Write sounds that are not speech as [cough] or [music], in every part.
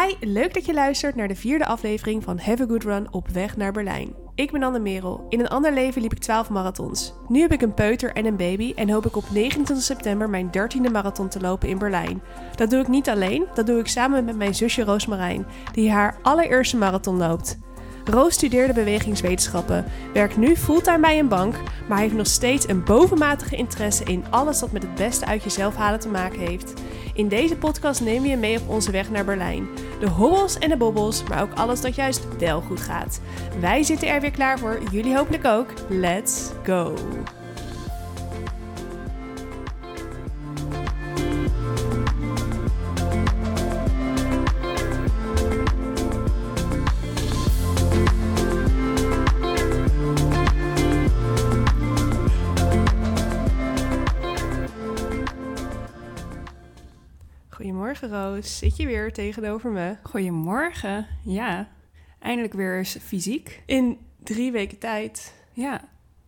Hi, leuk dat je luistert naar de vierde aflevering van Have a Good Run op weg naar Berlijn. Ik ben Anne Merel. In een ander leven liep ik 12 marathons. Nu heb ik een peuter en een baby en hoop ik op 29 september mijn 13e marathon te lopen in Berlijn. Dat doe ik niet alleen, dat doe ik samen met mijn zusje Roosmarijn, die haar allereerste marathon loopt. Roos studeerde bewegingswetenschappen, werkt nu fulltime bij een bank, maar heeft nog steeds een bovenmatige interesse in alles wat met het beste uit jezelf halen te maken heeft. In deze podcast nemen we je mee op onze weg naar Berlijn. De hobbels en de bobbels, maar ook alles dat juist wel goed gaat. Wij zitten er weer klaar voor, jullie hopelijk ook. Let's go! Goedemorgen Roos, zit je weer tegenover me? Goedemorgen. Ja, eindelijk weer eens fysiek. In drie weken tijd. Ja,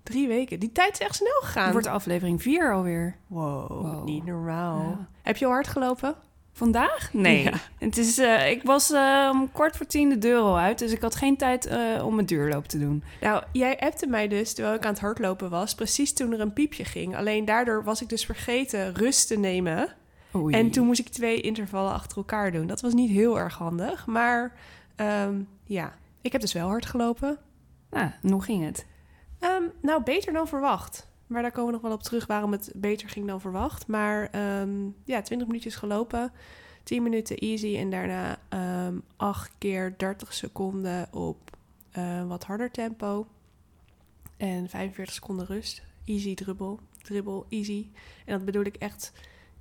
Drie weken. Die tijd is echt snel gegaan. het wordt aflevering 4 alweer. Wow, Wow. niet normaal. Ja. Heb je al hard gelopen? Vandaag? Nee. Ja. Het is, eh, ik was eh, om kwart voor tien de deur al uit, dus ik had geen tijd eh, om mijn duurloop te doen. Nou, jij appte mij dus terwijl ik aan het hardlopen was, precies toen er een piepje ging. Alleen daardoor was ik dus vergeten rust te nemen. Oei. En toen moest ik twee intervallen achter elkaar doen. Dat was niet heel erg handig, maar ehm, ja, ik heb dus wel hard gelopen. Nou, hoe ging het? Ehm, nou, beter dan verwacht. Maar daar komen we nog wel op terug waarom het beter ging dan verwacht. Maar ehm, ja, 20 minuutjes gelopen, 10 minuten easy en daarna ehm 8 keer 30 seconden op eh, wat harder tempo. En 45 seconden rust. Easy dribbel, dribbel, easy. En dat bedoel ik echt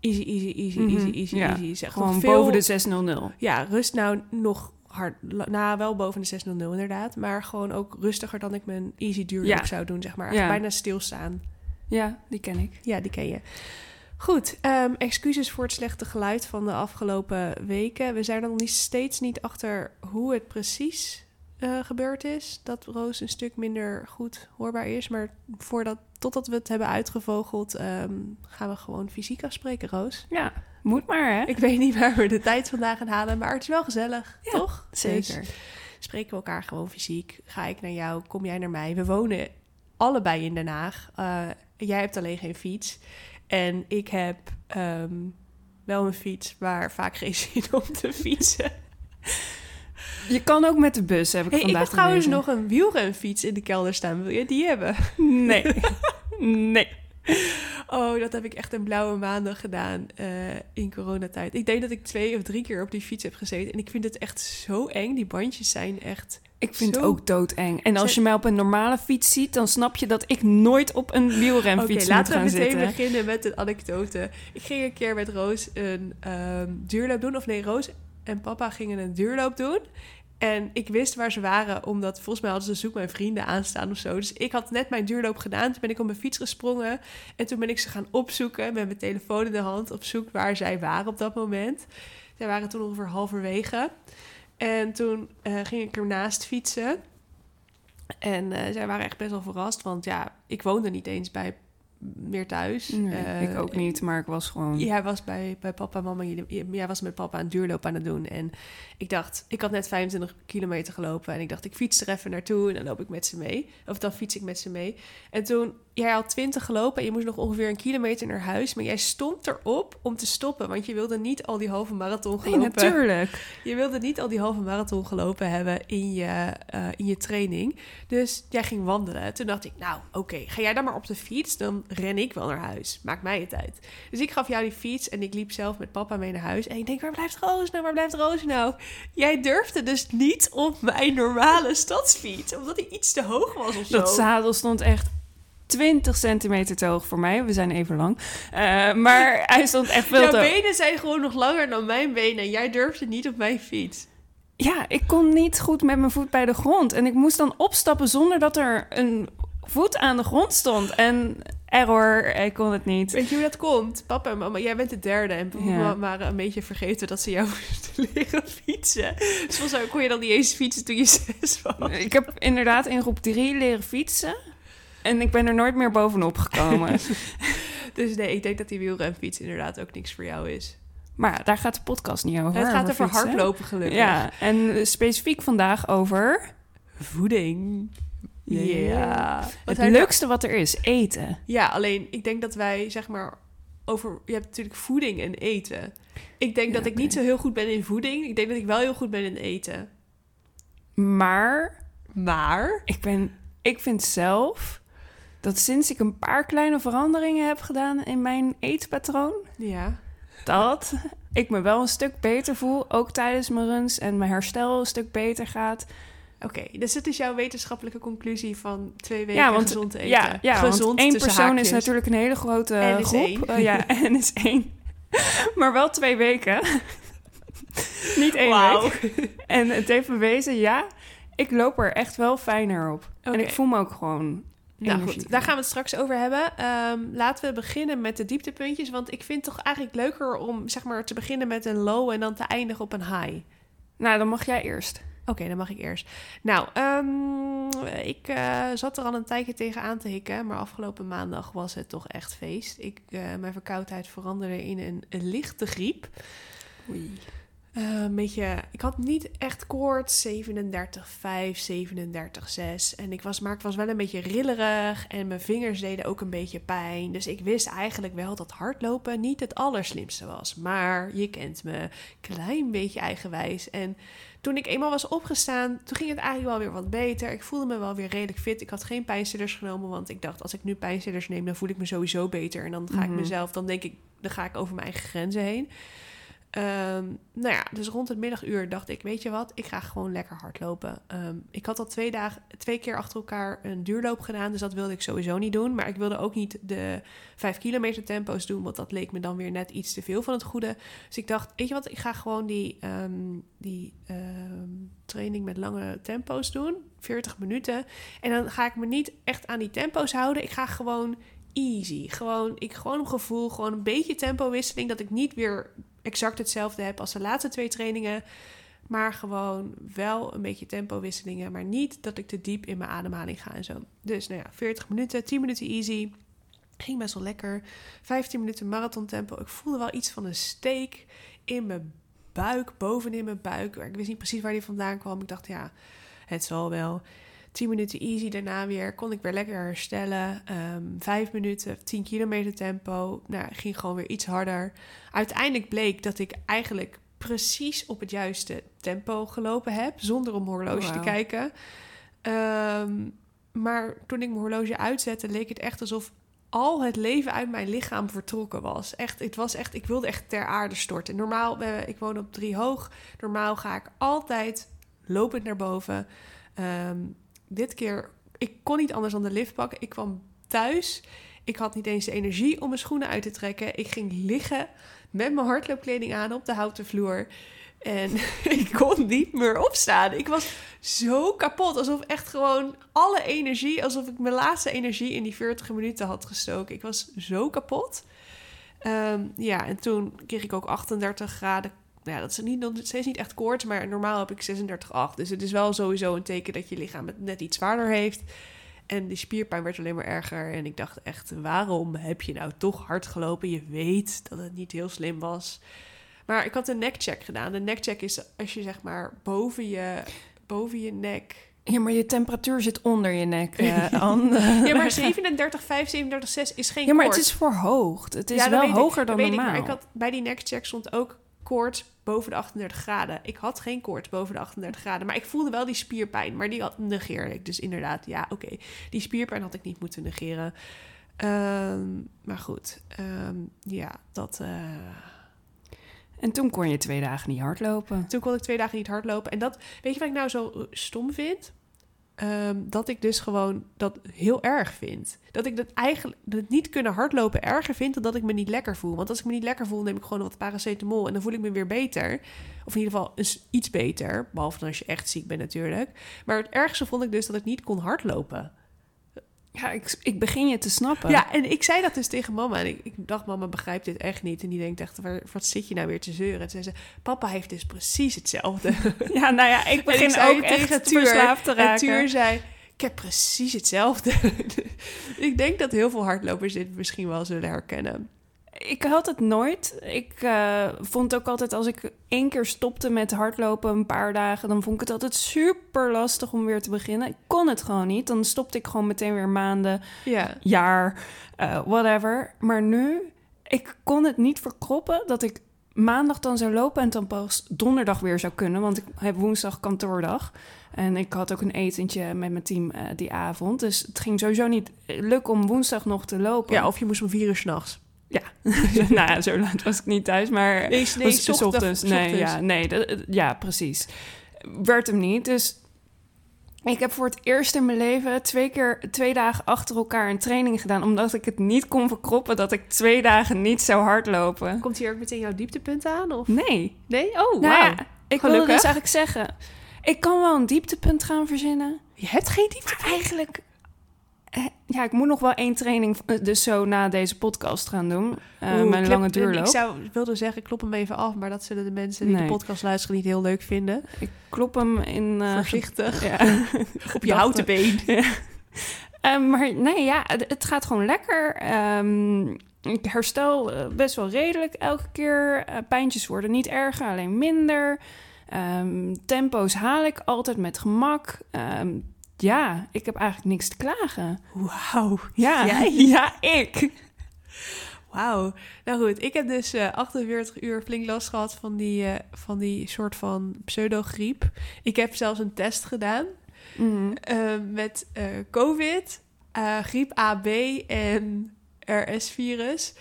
easy, easy, easy, Mhm, easy, easy, ja. easy. Zeg, Gewoon veel- boven de 600. ja, rust nou nog hard. Nou, wel boven de 600 inderdaad. Maar gewoon ook rustiger dan ik mijn easy duurloop Ja. zou doen, zeg maar. Ja. bijna stilstaan. Ja, die ken ik. Ja, die ken je. Goed, ehm, excuses voor het slechte geluid van de afgelopen weken. We zijn er nog niet, steeds niet achter hoe het precies eh, gebeurd is. Dat Roos een stuk minder goed hoorbaar is. Maar voordat, totdat we het hebben uitgevogeld, ehm, gaan we gewoon fysiek afspreken, Roos. Ja, moet maar hè? Ik weet niet waar we de tijd vandaag gaan halen, maar het is wel gezellig, Ja, toch? Dus Zeker. spreken we elkaar gewoon fysiek. Ga ik naar jou, kom jij naar mij. We wonen allebei in Den Haag. Eh, jij hebt alleen geen fiets. En ik heb ehm, wel een fiets, maar vaak geen [laughs] zin om te fietsen. Je kan ook met de bus, heb ik Hey, ik heb trouwens nog een wielrenfiets in de kelder staan. Wil je die hebben? Nee. [laughs] nee. Oh, dat heb ik echt een blauwe maandag gedaan eh, in coronatijd. Ik denk dat ik twee of drie keer op die fiets heb gezeten. En ik vind het echt zo eng. Die bandjes zijn echt... Ik vind het ook doodeng. En als je mij op een normale fiets ziet, dan snap je dat ik nooit op een wielrenfiets moet laten we gaan meteen zitten. beginnen met een anekdote. Ik ging een keer met Roos een ehm, duurloop doen. Of nee, Roos en papa gingen een duurloop doen. En ik wist waar ze waren, omdat volgens mij hadden ze zoek mijn vrienden aanstaan of zo. Dus ik had net mijn duurloop gedaan. Toen ben ik op mijn fiets gesprongen. En toen ben ik ze gaan opzoeken met mijn telefoon in de hand. Op zoek waar zij waren op dat moment. Zij waren toen ongeveer halverwege. En toen eh, ging ik ernaast fietsen. En eh, zij waren echt best wel verrast. Want ja, ik woonde niet eens bij meer thuis. Nee, Eh, ik ook niet, maar ik was gewoon... Jij was bij, bij papa en mama. Jij was met papa een duurloop aan het doen. En ik dacht, ik had net 25 kilometer gelopen. En ik dacht, ik fiets er even naartoe. En dan loop ik met ze mee. Of dan fiets ik met ze mee. En toen, jij had 20 gelopen. En je moest nog ongeveer een kilometer naar huis. Maar jij stond erop om te stoppen. Want je wilde niet al die halve marathon Nee, gelopen. natuurlijk. [laughs] Je wilde niet al die halve marathon gelopen hebben in je, eh, in je training. Dus jij ging wandelen. Toen dacht ik, nou oké, ga jij dan maar op de fiets. Dan ren ik wel naar huis. Maakt mij het uit. Dus ik gaf jou die fiets en ik liep zelf met papa mee naar huis. En ik denk, waar blijft Roos nou? Waar blijft Roos nou? Jij durfde dus niet op mijn normale stadsfiets. Omdat hij iets te hoog was of zo. Dat zadel stond echt 20 centimeter te hoog voor mij. We zijn even lang. Eh, maar [laughs] hij stond echt veel Jouw te hoog. benen zijn gewoon nog langer dan mijn benen. En jij durfde niet op mijn fiets. Ja, ik kon niet goed met mijn voet bij de grond. En ik moest dan opstappen zonder dat er een voet aan de grond stond. En error, ik kon het niet. Weet je hoe dat komt? Papa en mama, jij bent de derde. En papa Ja. waren een beetje vergeten dat ze jou [laughs] moesten leren fietsen. Dus volgens mij kon je dan niet eens fietsen toen je [laughs] zes was. Ik heb inderdaad in groep 3 leren fietsen. En ik ben er nooit meer bovenop gekomen. [laughs] Dus nee, ik denk dat die wielrenfiets inderdaad ook niks voor jou is. Maar daar gaat de podcast niet over. het gaat over hardlopen gelukkig. Ja, en specifiek vandaag over Voeding. Ja. Het zijn leukste wat er is, eten. Ja, alleen ik denk dat wij zeg maar over. Je hebt natuurlijk voeding en eten. Ik denk Ja, dat ik niet zo heel goed ben in voeding. Ik denk dat ik wel heel goed ben in eten. Maar Maar. ik, ben, ik vind zelf dat sinds ik een paar kleine veranderingen heb gedaan in mijn eetpatroon, Ja. dat ik me wel een stuk beter voel, ook tijdens mijn runs en mijn herstel een stuk beter gaat. Oké, dus dit is jouw wetenschappelijke conclusie van twee weken ja, want, gezond eten. Ja, ja gezond één persoon haakjes. is natuurlijk een hele grote En groep. Eh, ja, [laughs] en is één. maar wel twee weken. [laughs] Niet één week. En het heeft bewezen, ja, ik loop er echt wel fijner op. En ik voel me ook gewoon Nou goed, daar gaan we het straks over hebben. Ehm, laten we beginnen met de dieptepuntjes. Want ik vind het toch eigenlijk leuker om zeg maar, te beginnen met een low en dan te eindigen op een high. Nou, dan mag jij eerst. Oké, dan mag ik eerst. Nou, ehm, ik eh, zat er al een tijdje tegenaan te hikken. Maar afgelopen maandag was het toch echt feest. Ik, eh, mijn verkoudheid veranderde in een, een lichte griep. Oei. Eh, een beetje, ik had niet echt koorts, 37,5, 37,6. En ik was, maar ik was wel een beetje rillerig en mijn vingers deden ook een beetje pijn. Dus ik wist eigenlijk wel dat hardlopen niet het allerslimste was. Maar je kent me, klein beetje eigenwijs. En toen ik eenmaal was opgestaan, toen ging het eigenlijk wel weer wat beter. Ik voelde me wel weer redelijk fit. Ik had geen pijnstillers genomen, want ik dacht als ik nu pijnstillers neem, dan voel ik me sowieso beter. En dan ga ik Mhm. mezelf, dan denk ik, dan ga ik over mijn eigen grenzen heen. Ehm, nou ja, dus rond het middaguur dacht ik, weet je wat, ik ga gewoon lekker hardlopen. Ehm, ik had al twee, dagen, twee keer achter elkaar een duurloop gedaan, dus dat wilde ik sowieso niet doen. Maar ik wilde ook niet de vijf kilometer tempo's doen, want dat leek me dan weer net iets te veel van het goede. Dus ik dacht, weet je wat, ik ga gewoon die, ehm, die training met lange tempo's doen, 40 minuten. En dan ga ik me niet echt aan die tempo's houden. Ik ga gewoon easy. Gewoon, ik gewoon gevoel, gewoon een beetje tempowisseling. Dat ik niet weer exact hetzelfde heb als de laatste twee trainingen. Maar gewoon wel een beetje tempowisselingen. Maar niet dat ik te diep in mijn ademhaling ga en zo. Dus nou ja, 40 minuten, 10 minuten easy. Ging best wel lekker. 15 minuten marathon tempo. Ik voelde wel iets van een steek in mijn buik, bovenin mijn buik. Ik wist niet precies waar die vandaan kwam. Ik dacht, ja, het zal wel. 10 minuten easy, daarna weer kon ik weer lekker herstellen. Ehm vijf minuten, 10 kilometer tempo. Nou, ging gewoon weer iets harder. Uiteindelijk bleek dat ik eigenlijk precies op het juiste tempo gelopen heb, zonder mijn horloge te Wauw. kijken. Ehm, maar toen ik mijn horloge uitzette, leek het echt alsof al het leven uit mijn lichaam vertrokken was. Echt, het was echt, ik wilde echt ter aarde storten. Normaal, ik woon op drie hoog. Normaal ga ik altijd lopend naar boven. Ehm, dit keer, ik kon niet anders dan de lift pakken. Ik kwam thuis. Ik had niet eens de energie om mijn schoenen uit te trekken. Ik ging liggen met mijn hardloopkleding aan op de houten vloer. En [laughs] ik kon niet meer opstaan. Ik was zo kapot. Alsof echt gewoon alle energie, alsof ik mijn laatste energie in die 40 minuten had gestoken. Ik was zo kapot. Ehm, ja, en toen kreeg ik ook 38 graden. Ja, dat is niet, nog steeds niet echt koorts, maar normaal heb ik 36,8. Dus het is wel sowieso een teken dat je lichaam het net iets zwaarder heeft. En die spierpijn werd alleen maar erger. En ik dacht echt, waarom heb je nou toch hard gelopen? Je weet dat het niet heel slim was. Maar ik had een neckcheck gedaan. De neckcheck is als je zeg maar boven je, boven je nek... Ja, maar je temperatuur zit onder je nek, [laughs] eh, Anne. Ja, maar 37,5, 37,6 is geen Ja, maar het is verhoogd. Het is Ja, wel ik, hoger dan weet ik, normaal. maar ik had, bij die neckcheck stond ook koorts boven de 38 graden. Ik had geen koorts boven de 38 graden. Maar ik voelde wel die spierpijn. Maar die had, negeerde ik. Dus inderdaad, ja, oké. Die spierpijn had ik niet moeten negeren. Ehm, maar goed, ehm, ja, dat... eh, En toen kon je twee dagen niet hardlopen. Toen kon ik twee dagen niet hardlopen. En dat, weet je wat ik nou zo eh, stom vind? Ehm, dat ik dus gewoon dat heel erg vind. Dat ik dat eigenlijk dat niet kunnen hardlopen erger vind dan dat ik me niet lekker voel. Want als ik me niet lekker voel, neem ik gewoon wat paracetamol en dan voel ik me weer beter. Of in ieder geval iets beter. Behalve dan als je echt ziek bent natuurlijk. Maar het ergste vond ik dus dat ik niet kon hardlopen. Ja, ik, ik begin je te snappen. Ja, en ik zei dat dus tegen mama. En ik, ik dacht, mama begrijpt dit echt niet. En die denkt echt, waar, wat zit je nou weer te zeuren? En zei ze, papa heeft dus precies hetzelfde. [laughs] Ja, nou ja, ik begin ook echt tegen Tuur, verslaafd te En raken. Tuur zei, ik heb precies hetzelfde. [laughs] ik denk dat heel veel hardlopers dit misschien wel zullen herkennen. Ik had het nooit. Ik uh, vond ook altijd als ik één keer stopte met hardlopen een paar dagen, dan vond ik het altijd super lastig om weer te beginnen. Ik kon het gewoon niet. Dan stopte ik gewoon meteen weer maanden, Ja. jaar, uh, whatever. Maar nu, ik kon het niet verkroppen dat ik maandag dan zou lopen en dan pas donderdag weer zou kunnen, want ik heb woensdag kantoordag. En ik had ook een etentje met mijn team uh, die avond. Dus het ging sowieso niet lukken om woensdag nog te lopen. Ja, of je moest om vier uur s'nachts. Ja, [laughs] nou ja, zo laat was ik niet thuis, maar... Nee, nee was ochtend, ochtends. Nee, ja, nee, dat, ja, precies. Werd hem niet, dus... Ik heb voor het eerst in mijn leven twee keer, twee dagen achter elkaar een training gedaan, omdat ik het niet kon verkroppen dat ik twee dagen niet zou hardlopen. Komt hier ook meteen jouw dieptepunt aan? Of? Nee. Nee? Oh, nou wow. ja, ik wilde dus eigenlijk zeggen, ik kan wel een dieptepunt gaan verzinnen. Je hebt geen dieptepunt? Maar eigenlijk ja, ik moet nog wel één training dus zo na deze podcast gaan doen. Uh, Oeh, mijn lange duurloop. Ik zou wilde zeggen, klop hem even af, maar dat zullen de mensen die nee. de podcast luisteren niet heel leuk vinden. Ik klop hem in... Uh, Voorzichtig. Ja. [laughs] Op je houten been. Ja. Uh, maar nee, ja, het, het gaat gewoon lekker. Um, ik herstel best wel redelijk elke keer. pijntjes worden niet erger, alleen minder. Um, tempo's haal ik altijd met gemak. Um, ja, ik heb eigenlijk niks te klagen. Wauw. Ja, Jij? [laughs] ja, ik. Wauw. Nou goed, ik heb dus uh, 48 uur flink last gehad van die, uh, van die soort van pseudogriep. Ik heb zelfs een test gedaan mm. uh, met COVID, griep AB en RS-virus.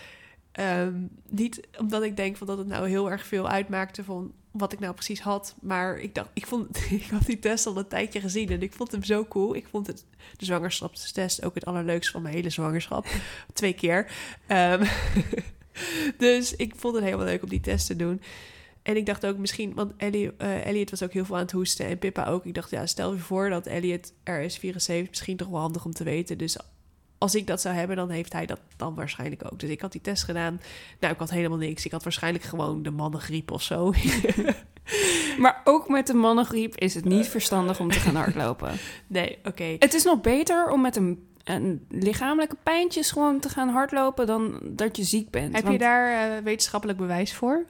Um, niet omdat ik denk van dat het nou heel erg veel uitmaakte van wat ik nou precies had. Maar ik dacht, ik vond, [laughs] ik had die test al een tijdje gezien en ik vond hem zo cool. Ik vond het, de zwangerschapstest ook het allerleukste van mijn hele zwangerschap. [laughs] Twee keer. Um, [laughs] dus ik vond het helemaal leuk om die test te doen. En ik dacht ook misschien, want Ellie, uh, Elliot was ook heel veel aan het hoesten en Pippa ook. Ik dacht, ja, stel je voor dat Elliot RS-virus heeft. Misschien toch wel handig om te weten. Dus als ik dat zou hebben, dan heeft hij dat dan waarschijnlijk ook. Dus ik had die test gedaan. Nou, ik had helemaal niks. Ik had waarschijnlijk gewoon de mannengriep of zo. [laughs] maar ook met de mannengriep is het niet verstandig om te gaan hardlopen. [laughs] Nee, oké. Okay. Het is nog beter om met een, een lichamelijke pijntjes gewoon te gaan hardlopen dan dat je ziek bent. Heb Want... je daar uh, wetenschappelijk bewijs voor?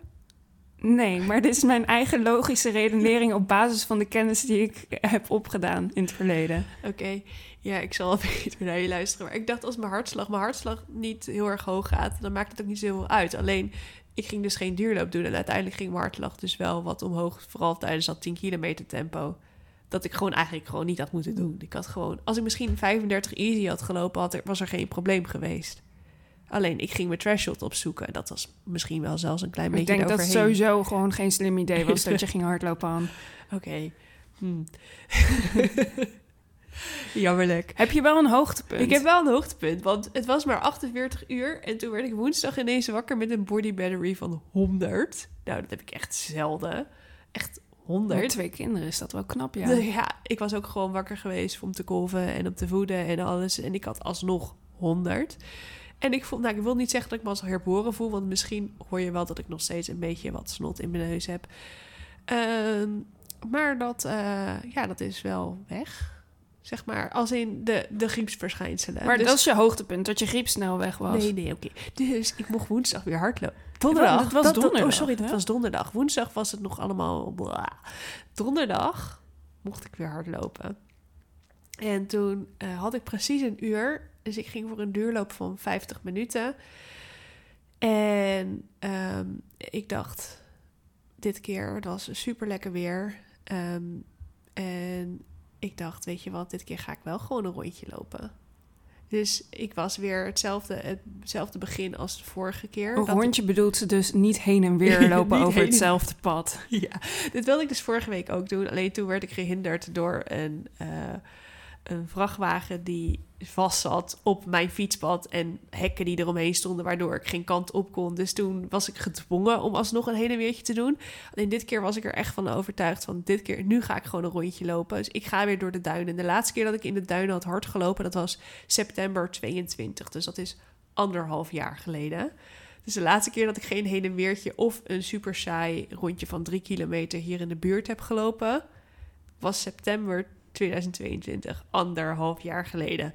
Nee, maar dit is mijn eigen logische redenering op basis van de kennis die ik heb opgedaan in het verleden. Oké, ja, ik zal [laughs] beter naar je luisteren. Maar ik dacht als mijn hartslag, mijn hartslag niet heel erg hoog gaat, dan maakt het ook niet zo heel uit. Alleen, ik ging dus geen duurloop doen en uiteindelijk ging mijn hartslag dus wel wat omhoog, vooral tijdens dat 10 kilometer tempo. Dat ik gewoon eigenlijk gewoon niet had moeten doen. Ik had gewoon, als ik misschien 35 easy had gelopen, had er, was er geen probleem geweest. Alleen ik ging mijn threshold opzoeken. Dat was misschien wel zelfs een klein beetje Ik denk dat het sowieso gewoon geen slim idee was dat je [laughs] ging hardlopen aan. Oké. Okay. Hmm. [laughs] Jammerlijk. Heb je wel een hoogtepunt? Ik heb wel een hoogtepunt, want het was maar 48 uur. En toen werd ik woensdag ineens wakker met een body battery van 100. Nou, dat heb ik echt zelden. Echt 100. Met twee kinderen is dat wel knap, ja. Ja, ik was ook gewoon wakker geweest om te kolven en om te voeden en alles. En ik had alsnog 100. En ik vond, nou, ik wil niet zeggen dat ik me als herboren voel, want misschien hoor je wel dat ik nog steeds een beetje wat snot in mijn neus heb. Uh, maar dat, uh, ja, dat is wel weg. Zeg maar, als in de, de griepsverschijnselen. Maar dus, dat is je hoogtepunt, dat je griep snel weg was. Nee, nee, oké. Okay. Dus ik mocht woensdag weer hardlopen. Donderdag. Dat was donderdag. Dat, oh, sorry, dat was donderdag. Woensdag was het nog allemaal... Blah. Donderdag mocht ik weer hardlopen. En toen uh, had ik precies een uur dus ik ging voor een duurloop van 50 minuten. En um, ik dacht, dit keer, dat was super lekker weer. Um, en ik dacht, weet je wat, dit keer ga ik wel gewoon een rondje lopen. Dus ik was weer hetzelfde, hetzelfde begin als de vorige keer. Een rondje ik... bedoelt ze dus niet heen en weer [laughs] lopen over heen... hetzelfde pad. [laughs] Ja, dit wilde ik dus vorige week ook doen. Alleen toen werd ik gehinderd door een... Uh, een vrachtwagen die vast zat op mijn fietspad en hekken die eromheen stonden, waardoor ik geen kant op kon. Dus toen was ik gedwongen om alsnog een heen en weertje te doen. Alleen dit keer was ik er echt van overtuigd van dit keer, nu ga ik gewoon een rondje lopen. Dus ik ga weer door de duinen. De laatste keer dat ik in de duinen had hard gelopen, dat was september 22. Dus dat is anderhalf jaar geleden. Dus de laatste keer dat ik geen heen en weertje of een super saai rondje van drie kilometer hier in de buurt heb gelopen, was september 2022, anderhalf jaar geleden.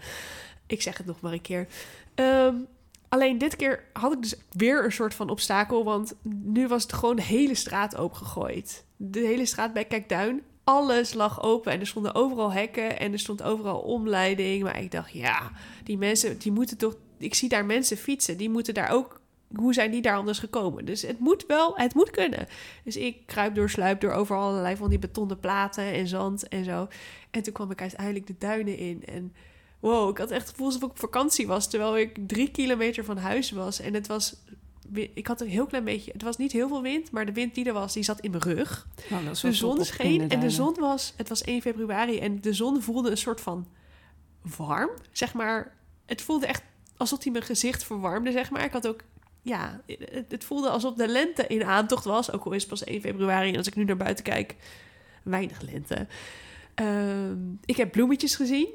Ik zeg het nog maar een keer. Um, Alleen dit keer had ik dus weer een soort van obstakel, want nu was het gewoon de hele straat opengegooid. De hele straat bij Kijkduin, alles lag open en er stonden overal hekken en er stond overal omleiding. Maar ik dacht, ja, die mensen, die moeten toch... Ik zie daar mensen fietsen, die moeten daar ook... Hoe zijn die daar anders gekomen? Dus het moet wel, het moet kunnen. Dus ik kruip door, sluip door over allerlei van die betonnen platen en zand en zo. En toen kwam ik uiteindelijk de duinen in en wow, ik had echt het gevoel alsof ik op vakantie was, terwijl ik drie kilometer van huis was. En het was, ik had een heel klein beetje, het was niet heel veel wind, maar de wind die er was, die zat in mijn rug. Nou, De zon scheen en de zon was, het was 1 februari en de zon voelde een soort van warm, zeg maar. Het voelde echt alsof hij mijn gezicht verwarmde, zeg maar. Ik had ook, ja, het, het voelde alsof de lente in aantocht was, ook al is het pas 1 februari en als ik nu naar buiten kijk, weinig lente. Ehm, ik heb bloemetjes gezien.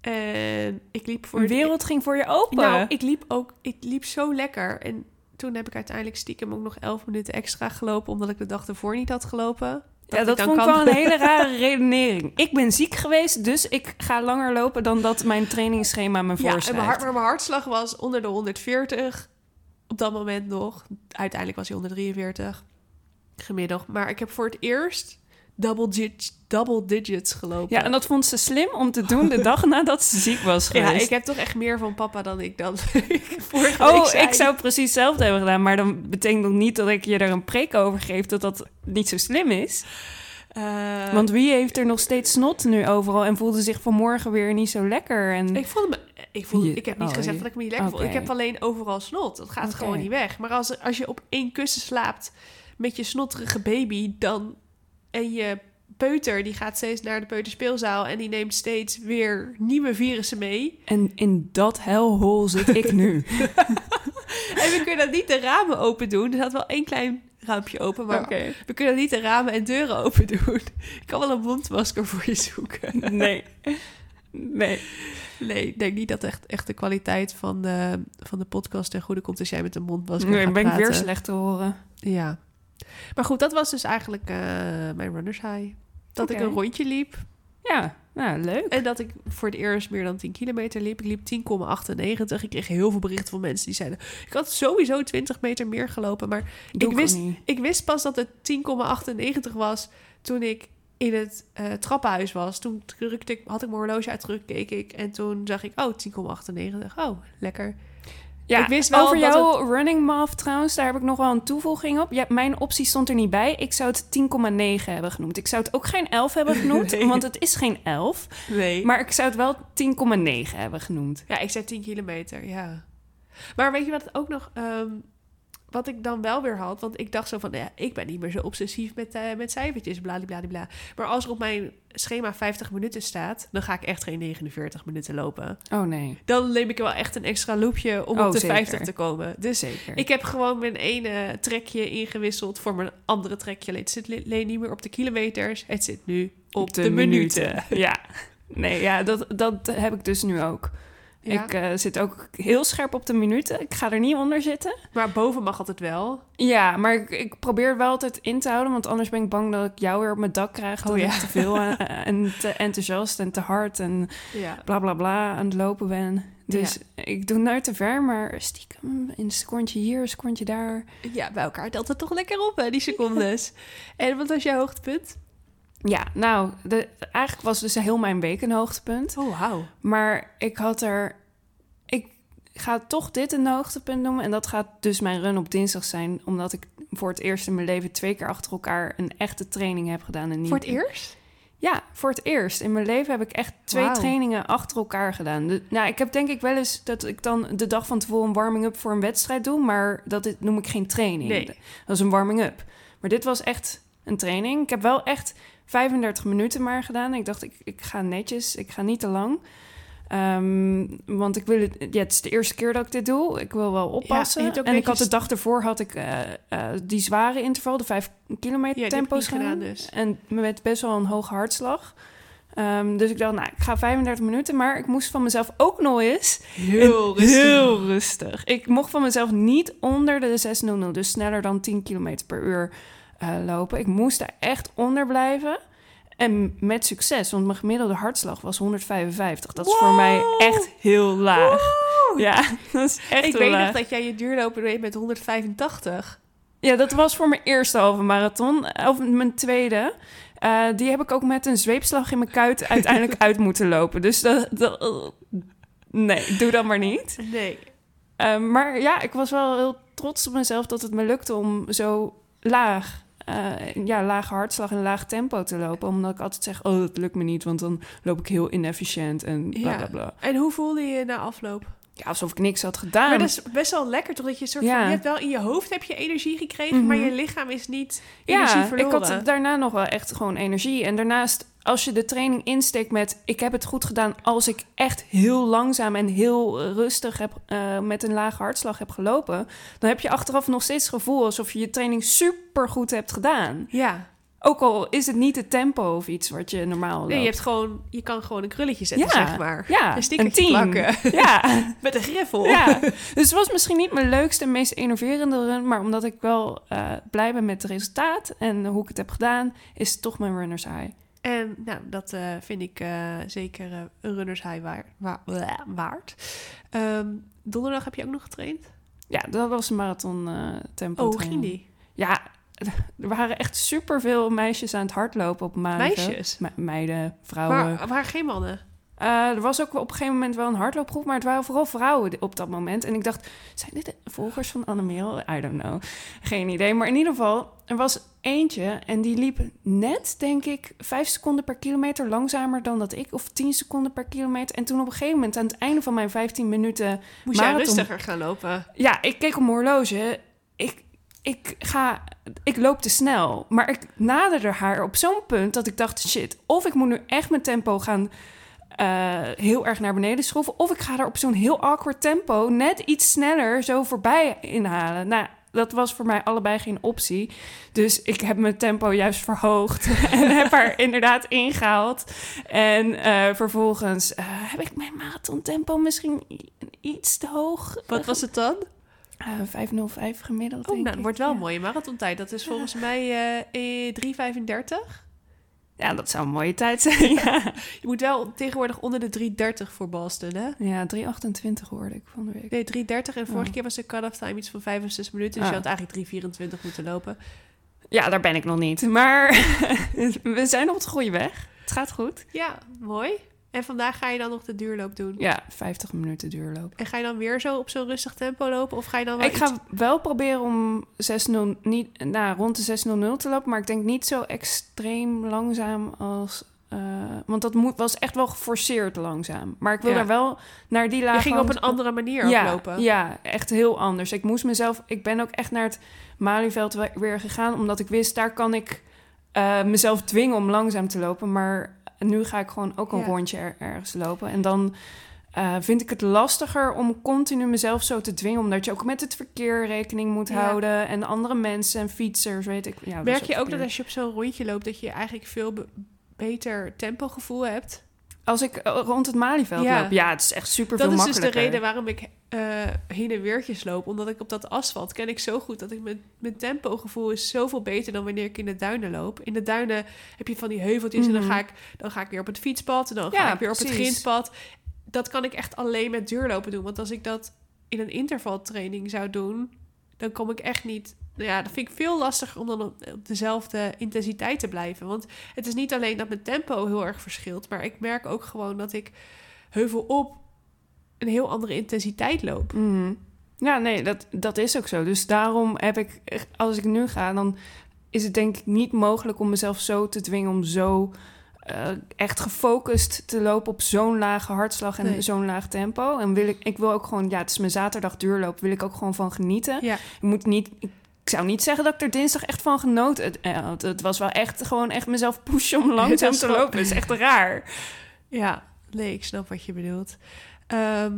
En ik liep voor het- wereld ging voor je open. nou, ik liep ook, ik liep zo lekker. En toen heb ik uiteindelijk stiekem ook nog 11 minuten extra gelopen, omdat ik de dag ervoor niet had gelopen. Ja, ik dat vond ik kan- wel een hele [laughs] rare redenering. Ik ben ziek geweest, dus ik ga langer lopen dan dat mijn trainingsschema me Ja, en voorschrijft. mijn, hart, maar mijn hartslag was onder de 140 op dat moment nog. Uiteindelijk was hij onder 43 gemiddeld. Maar ik heb voor het eerst double, dig- double digits gelopen. Ja, en dat vond ze slim om te doen de dag nadat ze ziek was Ja, geweest. ik heb toch echt meer van papa dan ik dan [laughs] vorige week Oh, zei. ik zou precies hetzelfde hebben gedaan. Maar dan betekent nog niet dat ik je er een preek over geef dat dat niet zo slim is. Eh, Want wie heeft er nog steeds snot nu overal en voelde zich vanmorgen weer niet zo lekker? En... Ik voelde me. Ik, voelde, Je- ik heb niet oh, gezegd dat ik me niet lekker voel. Ik heb alleen overal snot. Dat gaat gewoon niet weg. Maar als, als je op één kussen slaapt met je snotterige baby, dan. En je peuter die gaat steeds naar de peuterspeelzaal en die neemt steeds weer nieuwe virussen mee. En in dat hellhol zit ik nu. [laughs] [laughs] En we kunnen niet de ramen open doen. Er staat wel één klein raampje open, maar we kunnen niet de ramen en deuren open doen. Ik kan wel een mondmasker voor je zoeken. Nee. Nee. Nee, ik denk niet dat echt, echt de kwaliteit van de, van de podcast ten goede komt als jij met een mondmasker Nee, gaat ben ik weer slecht te horen. Ja. Maar goed, dat was dus eigenlijk eh, mijn runners high. Dat ik een rondje liep Ja, nou, leuk. en dat ik voor het eerst meer dan 10 kilometer liep. Ik liep 10,98. Ik kreeg heel veel berichten van mensen die zeiden... ik had sowieso 20 meter meer gelopen, maar Doe ik wist, niet. ik wist pas dat het 10,98 was toen ik in het eh, trappenhuis was. Toen drukte ik, had ik mijn horloge uitgedrukt, keek ik en toen zag ik, oh, 10,98. Oh, lekker. Ja, ik wist wel over jouw running math trouwens, daar heb ik nog wel een toevoeging op. Ja, mijn optie stond er niet bij. Ik zou het 10,9 hebben genoemd. Ik zou het ook geen 11 hebben [laughs] genoemd, Nee. want het is geen 11. Nee. Maar ik zou het wel 10,9 hebben genoemd. Ja, ik zei 10 kilometer, ja. Maar weet je wat het ook nog... ehm, wat ik dan wel weer had, want ik dacht zo van... Ja, ik ben niet meer zo obsessief met, eh met cijfertjes, bladibladibla. Maar als er op mijn schema 50 minuten staat... dan ga ik echt geen 49 minuten lopen. Oh nee, Dan neem ik wel echt een extra loopje om Oh, op de zeker. 50 te komen. Dus zeker. ik heb gewoon mijn ene trekje ingewisseld voor mijn andere trekje. Het zit alleen niet meer op de kilometers. Het zit nu op, de, minuten. [laughs] Ja. Nee, ja, dat, dat heb ik dus nu ook. Ja, Ik eh, zit ook heel scherp op de minuten. Ik ga er niet onder zitten. Maar boven mag altijd wel. Ja, maar ik, ik probeer wel altijd in te houden, want anders ben ik bang dat ik jou weer op mijn dak krijg. Oh, ja. ik te veel eh, [laughs] en te enthousiast en te hard en Ja. bla bla bla aan het lopen ben. Dus ik doe nooit te ver, maar stiekem een secondje hier, een secondje daar. ja, bij elkaar telt het toch lekker op, hè, die secondes. [laughs] en wat was jouw hoogtepunt? Ja, nou, de, eigenlijk was dus heel mijn week een hoogtepunt. Oh, wauw. Maar ik had er. Ik ga toch dit een hoogtepunt noemen. En dat gaat dus mijn run op dinsdag zijn. Omdat ik voor het eerst in mijn leven twee keer achter elkaar een echte training heb gedaan. En niet Voor het eerst? Ja, voor het eerst. In mijn leven heb ik echt twee trainingen achter elkaar gedaan. De, nou, ik heb denk ik wel eens dat ik dan de dag van tevoren een warming-up voor een wedstrijd doe. Maar dat dit noem ik geen training. Nee. Dat is een warming-up. Maar dit was echt een training. Ik heb wel echt 35 minuten maar gedaan. Ik dacht, ik, ik ga netjes. Ik ga niet te lang. Ehm, want ik wil het, ja, het is de eerste keer dat ik dit doe. Ik wil wel oppassen. ook en ik had de dag ervoor had ik eh, eh, die zware interval, de 5 kilometer Ja, tempo's gedaan gedaan. dus. En met best wel een hoge hartslag. Ehm, dus ik dacht, nou, ik ga 35 minuten, maar ik moest van mezelf ook nog eens Heel heel rustig. Ik mocht van mezelf niet onder de 600, dus sneller dan 10 km per uur eh, lopen. Ik moest daar echt onder blijven. En met succes, want mijn gemiddelde hartslag was 155. Dat is voor mij echt heel laag. Ja, [laughs] dat is echt ik weet laag. nog dat jij je duurlopen deed met 185. Ja, dat was voor mijn eerste halve marathon. Of mijn tweede. Eh, die heb ik ook met een zweepslag in mijn kuit uiteindelijk [laughs] uit moeten lopen. Dus dat... dat nee, doe dat maar niet. Nee. Eh, maar ja, ik was wel heel trots op mezelf dat het me lukte om zo laag... eh, ja, lage hartslag en laag tempo te lopen. Omdat ik altijd zeg, oh, dat lukt me niet. Want dan loop ik heel inefficiënt en bla, bla, bla. En hoe voelde je je na afloop? Ja, alsof ik niks had gedaan. Maar dat is best wel lekker, toch? Dat je, soort Ja. van, je hebt wel in je hoofd heb je energie gekregen, maar Mhm. je lichaam is niet energie Ja, ik had daarna nog wel echt gewoon energie. En daarnaast, als je de training insteekt met... ik heb het goed gedaan als ik echt heel langzaam en heel rustig heb... eh, met een lage hartslag heb gelopen... dan heb je achteraf nog steeds het gevoel... alsof je je training super goed hebt gedaan. Ja. Ook al is het niet het tempo of iets wat je normaal loopt. Nee, je, hebt gewoon, je kan gewoon een krulletje zetten, Ja, zeg maar. ja, [laughs] een tien. plakken. [laughs] Ja, [laughs] Met een griffel. ja. Dus het was misschien niet mijn leukste en meest enerverende run... maar omdat ik wel eh, blij ben met het resultaat... en hoe ik het heb gedaan, is het toch mijn runner's high. En nou, dat eh, vind ik eh, zeker een runners high waar, wa- wa- waard. Ehm, donderdag heb je ook nog getraind? Ja, dat was een marathon tempo. Oh, ging die? Ja, er waren echt superveel meisjes aan het hardlopen op Maandag. Meisjes? Me- meiden, vrouwen. Maar waren geen mannen? Eh, er was ook op een gegeven moment wel een hardloopgroep, maar het waren vooral vrouwen op dat moment. En ik dacht, zijn dit de volgers van Annemeel? I don't know. Geen idee. Maar in ieder geval, er was eentje en die liep net, denk ik, vijf seconden per kilometer langzamer dan dat ik. Of tien seconden per kilometer. En toen op een gegeven moment, aan het einde van mijn 15 minuten... Moest jij marathon- rustiger gaan lopen? Ja, ik keek op mijn horloge. Ik, ik, ga, ik loop te snel. Maar ik naderde haar op zo'n punt dat ik dacht... shit, of ik moet nu echt mijn tempo gaan... eh, heel erg naar beneden schroeven... of ik ga er op zo'n heel awkward tempo... net iets sneller zo voorbij inhalen. Nou, dat was voor mij allebei geen optie. Dus ik heb mijn tempo juist verhoogd... [laughs] en heb haar inderdaad ingehaald. En eh, vervolgens eh, heb ik mijn marathon tempo misschien iets te hoog... Wat was het dan? Eh, 505 gemiddeld. Oh, nou, dat ik. wordt wel ja. een mooie marathontijd. Dat is volgens mij eh, eh, 3,35. Ja, dat zou een mooie tijd zijn. [laughs] ja, Je moet wel tegenwoordig onder de 3,30 voor Boston, hè? ja 328 hoorde ik van de week. Nee, 3,30 en vorige Oh. keer was de cut-off time iets van 65 minuten. Dus Ah. je had eigenlijk 3,24 moeten lopen. Ja, daar ben ik nog niet. Maar [laughs] we zijn op de goede weg. Het gaat goed. Ja, mooi. En vandaag ga je dan nog de duurloop doen. Ja, 50 minuten duurloop. En ga je dan weer zo op zo'n rustig tempo lopen? Of ga je dan wel Ik ga wel proberen om 6-0 niet, nou, rond de 6.00 te lopen. Maar ik denk niet zo extreem langzaam als... eh, want dat moet, was echt wel geforceerd langzaam. Maar ik wil Ja. daar wel naar die lage... Je ging op een andere manier ja, lopen. Ja, echt heel anders. Ik moest mezelf... Ik ben ook echt naar het Malieveld we- weer gegaan... omdat ik wist, daar kan ik eh, mezelf dwingen om langzaam te lopen. Maar nu ga ik gewoon ook een Ja. rondje er- ergens lopen. En dan eh, vind ik het lastiger om continu mezelf zo te dwingen... omdat je ook met het verkeer rekening moet Ja. houden... en andere mensen en fietsers, weet ik. Ja, Merk je ook dat als je op zo'n rondje loopt... dat je eigenlijk veel be- beter tempogevoel hebt? Als ik eh, rond het Malieveld Ja. loop... Ja, het is echt super Dat veel is dus de makkelijker. reden waarom ik eh, heen en weertjes loop. Omdat ik op dat asfalt ken ik zo goed dat ik mijn, mijn tempogevoel is zoveel beter dan wanneer ik in de duinen loop. In de duinen heb je van die heuveltjes en dan Mhm. ga, ik, dan ga ik weer op het fietspad en dan Ja, ga ik weer op het grindpad. Dat kan ik echt alleen met duurlopen doen. Want als ik dat in een intervaltraining zou doen, dan kom ik echt niet. Nou ja, dat vind ik veel lastiger om dan op, op dezelfde intensiteit te blijven. Want het is niet alleen dat mijn tempo heel erg verschilt, maar ik merk ook gewoon dat ik heuvel op een heel andere intensiteit loop. Mhm. Ja, nee, dat, dat is ook zo. Dus daarom heb ik, als ik nu ga, dan is het denk ik niet mogelijk om mezelf zo te dwingen om zo eh, echt gefocust te lopen op zo'n lage hartslag en Nee. zo'n laag tempo. En wil ik, ik wil ook gewoon, ja, het is mijn zaterdag duurloop, wil ik ook gewoon van genieten. Ja, Ik moet niet, ik zou niet zeggen dat ik er dinsdag echt van genoten. Het, eh, het, het was wel echt gewoon echt mezelf pushen om [laughs] langzaam te lopen. Het is echt raar. ja, nee, ik snap wat je bedoelt. Ehm,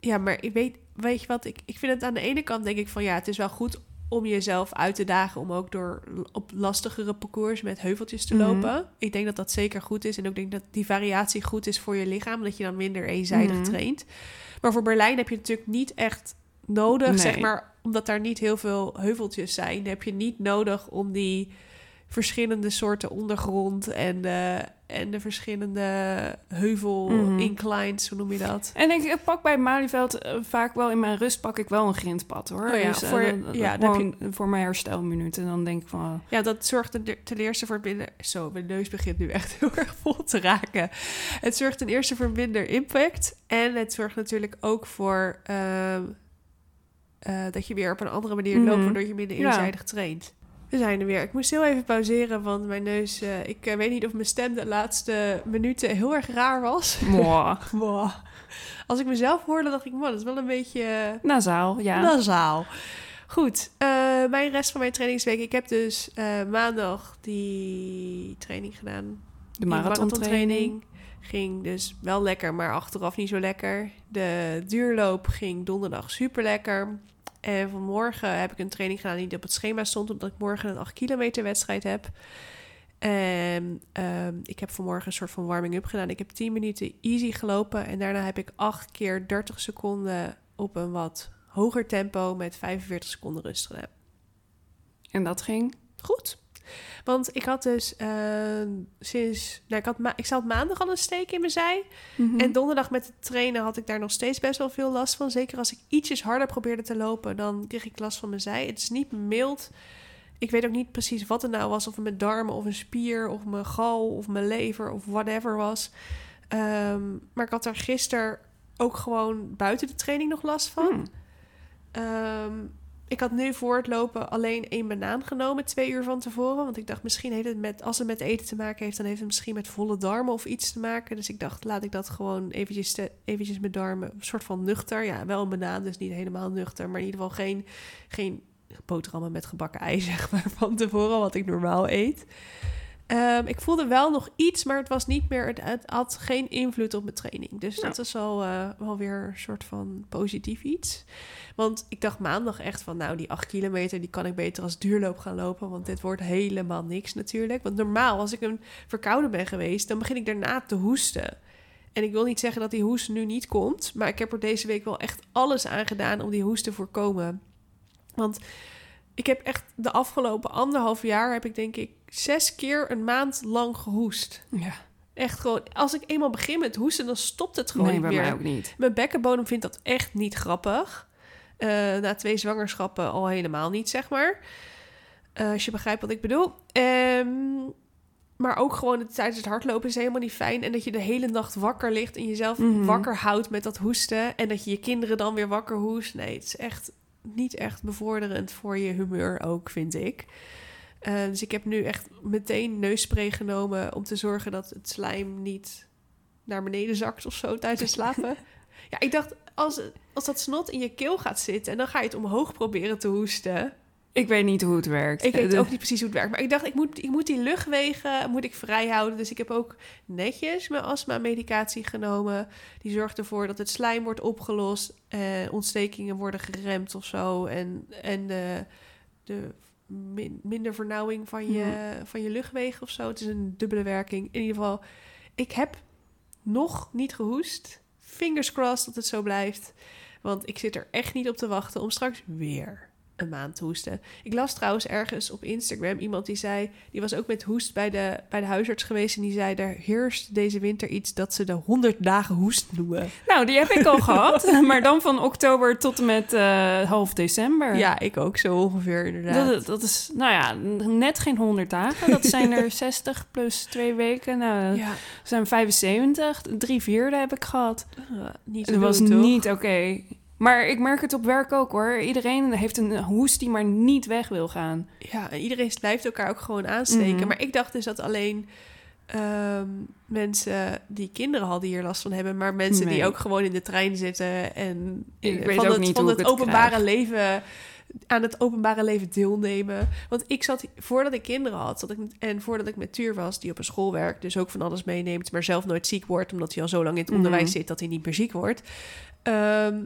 ja, maar ik weet, weet je wat, ik, ik vind het aan de ene kant denk ik van ja, het is wel goed om jezelf uit te dagen om ook door op lastigere parcours met heuveltjes te Mhm. lopen. Ik denk dat dat zeker goed is en ook denk dat die variatie goed is voor je lichaam, dat je dan minder eenzijdig Mhm. traint. Maar voor Berlijn heb je natuurlijk niet echt nodig, Nee. zeg maar, omdat daar niet heel veel heuveltjes zijn, heb je niet nodig om die verschillende soorten ondergrond en de, en de verschillende heuvel Mhm. inclines, hoe noem je dat? En ik, pak bij Malieveld eh, vaak wel in mijn rust pak ik wel een grindpad hoor. Oh ja, Dus, eh, voor- dan- ja, dan heb gewoon voor mijn herstelminuten. En dan denk ik van, oh, Ja, dat zorgt ten- ten eerste voor minder... Zo, mijn neus begint nu echt [laughs] heel erg vol te raken. Het zorgt ten eerste voor minder impact. En het zorgt natuurlijk ook voor... ehm, eh, dat je weer op een andere manier Mhm. loopt... waardoor je minder Ja. eenzijdig traint. We zijn er weer. Ik moest heel even pauzeren, want mijn neus... eh, ik eh, weet niet of mijn stem de laatste minuten heel erg raar was. Wow. [laughs] Als ik mezelf hoorde, dacht ik... Man, dat is wel een beetje... nasaal, ja. Nasaal. Goed, mijn rest van mijn trainingsweek. Ik heb dus maandag die training gedaan. de marathontraining. Ging dus wel lekker, maar achteraf niet zo lekker. De duurloop ging donderdag super lekker. En vanmorgen heb ik een training gedaan die niet op het schema stond, omdat ik morgen een 8 kilometer wedstrijd heb. En ehm, ik heb vanmorgen een soort van warming-up gedaan. Ik heb 10 minuten easy gelopen en daarna heb ik 8 keer 30 seconden op een wat hoger tempo met 45 seconden rust gedaan. En dat ging? Goed. Want ik had dus eh, sinds... Nou, ik, had ma- ik zat maandag al een steek in mijn zij. Mhm. En donderdag met het trainen had ik daar nog steeds best wel veel last van. Zeker als ik ietsjes harder probeerde te lopen, dan kreeg ik last van mijn zij. Het is niet mild. Ik weet ook niet precies wat het nou was. Of het mijn darmen of een spier of mijn gal of mijn lever of whatever was. Ehm, maar ik had er gisteren ook gewoon buiten de training nog last van. Ehm, ik had nu voor het lopen alleen één banaan genomen, twee uur van tevoren. Want ik dacht, misschien heeft het met, als het met eten te maken heeft, dan heeft het misschien met volle darmen of iets te maken. Dus ik dacht, laat ik dat gewoon eventjes, te- eventjes met darmen, een soort van nuchter. Ja, wel een banaan, dus niet helemaal nuchter. Maar in ieder geval geen, geen boterhammen met gebakken ei, [laughs] zeg maar, van tevoren, wat ik normaal eet. Ehm, ik voelde wel nog iets, maar het was niet meer. Het, het had geen invloed op mijn training. Dus Nou. dat is al eh, wel weer een soort van positief iets. Want ik dacht maandag echt van, nou, die acht kilometer, die kan ik beter als duurloop gaan lopen. Want dit wordt helemaal niks natuurlijk. Want normaal, als ik een verkouden ben geweest, dan begin ik daarna te hoesten. En ik wil niet zeggen dat die hoest nu niet komt, maar ik heb er deze week wel echt alles aan gedaan om die hoest te voorkomen. Want ik heb echt de afgelopen anderhalf jaar, heb ik denk ik zes keer een maand lang gehoest. Ja. Echt gewoon, als ik eenmaal begin met hoesten, dan stopt het gewoon Nee, niet meer. mij ook niet. Mijn bekkenbodem vindt dat echt niet grappig. Eh, na twee zwangerschappen al helemaal niet, zeg maar. Eh, als je begrijpt wat ik bedoel. Ehm, maar ook gewoon het- tijdens het hardlopen is helemaal niet fijn. En dat je de hele nacht wakker ligt en jezelf Mhm. wakker houdt met dat hoesten. En dat je je kinderen dan weer wakker hoest. Nee, het is echt niet echt bevorderend voor je humeur ook, vind ik. Eh, dus ik heb nu echt meteen neusspray genomen om te zorgen dat het slijm niet naar beneden zakt of zo tijdens het slapen. [laughs] ja, ik dacht, als, als dat snot in je keel gaat zitten en dan ga je het omhoog proberen te hoesten. Ik weet niet hoe het werkt. Ik weet De- ook niet precies hoe het werkt, maar ik dacht, ik moet, ik moet die luchtwegen moet ik vrij houden. Dus ik heb ook netjes mijn astma-medicatie genomen. Die zorgt ervoor dat het slijm wordt opgelost, eh, ontstekingen worden geremd of zo. En, en de, de min- minder vernauwing van je, van je luchtwegen of zo. Het is een dubbele werking. In ieder geval, ik heb nog niet gehoest. Fingers crossed dat het zo blijft. Want ik zit er echt niet op te wachten om straks weer een maand te hoesten. Ik las trouwens ergens op Instagram iemand die zei... die was ook met hoest bij de, bij de huisarts geweest... en die zei, er heerst deze winter iets dat ze de 100 dagen hoest noemen. Nou, die heb ik al [laughs] gehad. Maar dan van oktober tot en met eh, half december. Ja, ik ook zo ongeveer inderdaad. Dat, dat is, nou ja, net geen 100 dagen. Dat zijn er [laughs] 60 plus twee weken. Nou, ja, zijn 75. Drie vierde heb ik gehad. uh, niet Dat was doen, niet oké. Maar ik merk het op werk ook hoor. Iedereen heeft een hoest die maar niet weg wil gaan. Ja, en iedereen blijft elkaar ook gewoon aansteken. Mhm. Maar ik dacht dus dat alleen ehm, mensen die kinderen hadden hier last van hebben... maar mensen die ook gewoon in de trein zitten... en Ik weet van ook het, niet van het openbare krijg. leven... aan het openbare leven deelnemen. Want ik zat, voordat ik kinderen had, zat ik, en voordat ik met Tuur was, die op een school werkt, dus ook van alles meeneemt, maar zelf nooit ziek wordt, omdat hij al zo lang in het Mhm. onderwijs zit dat hij niet meer ziek wordt. Ehm,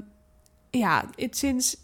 ja, het, sinds,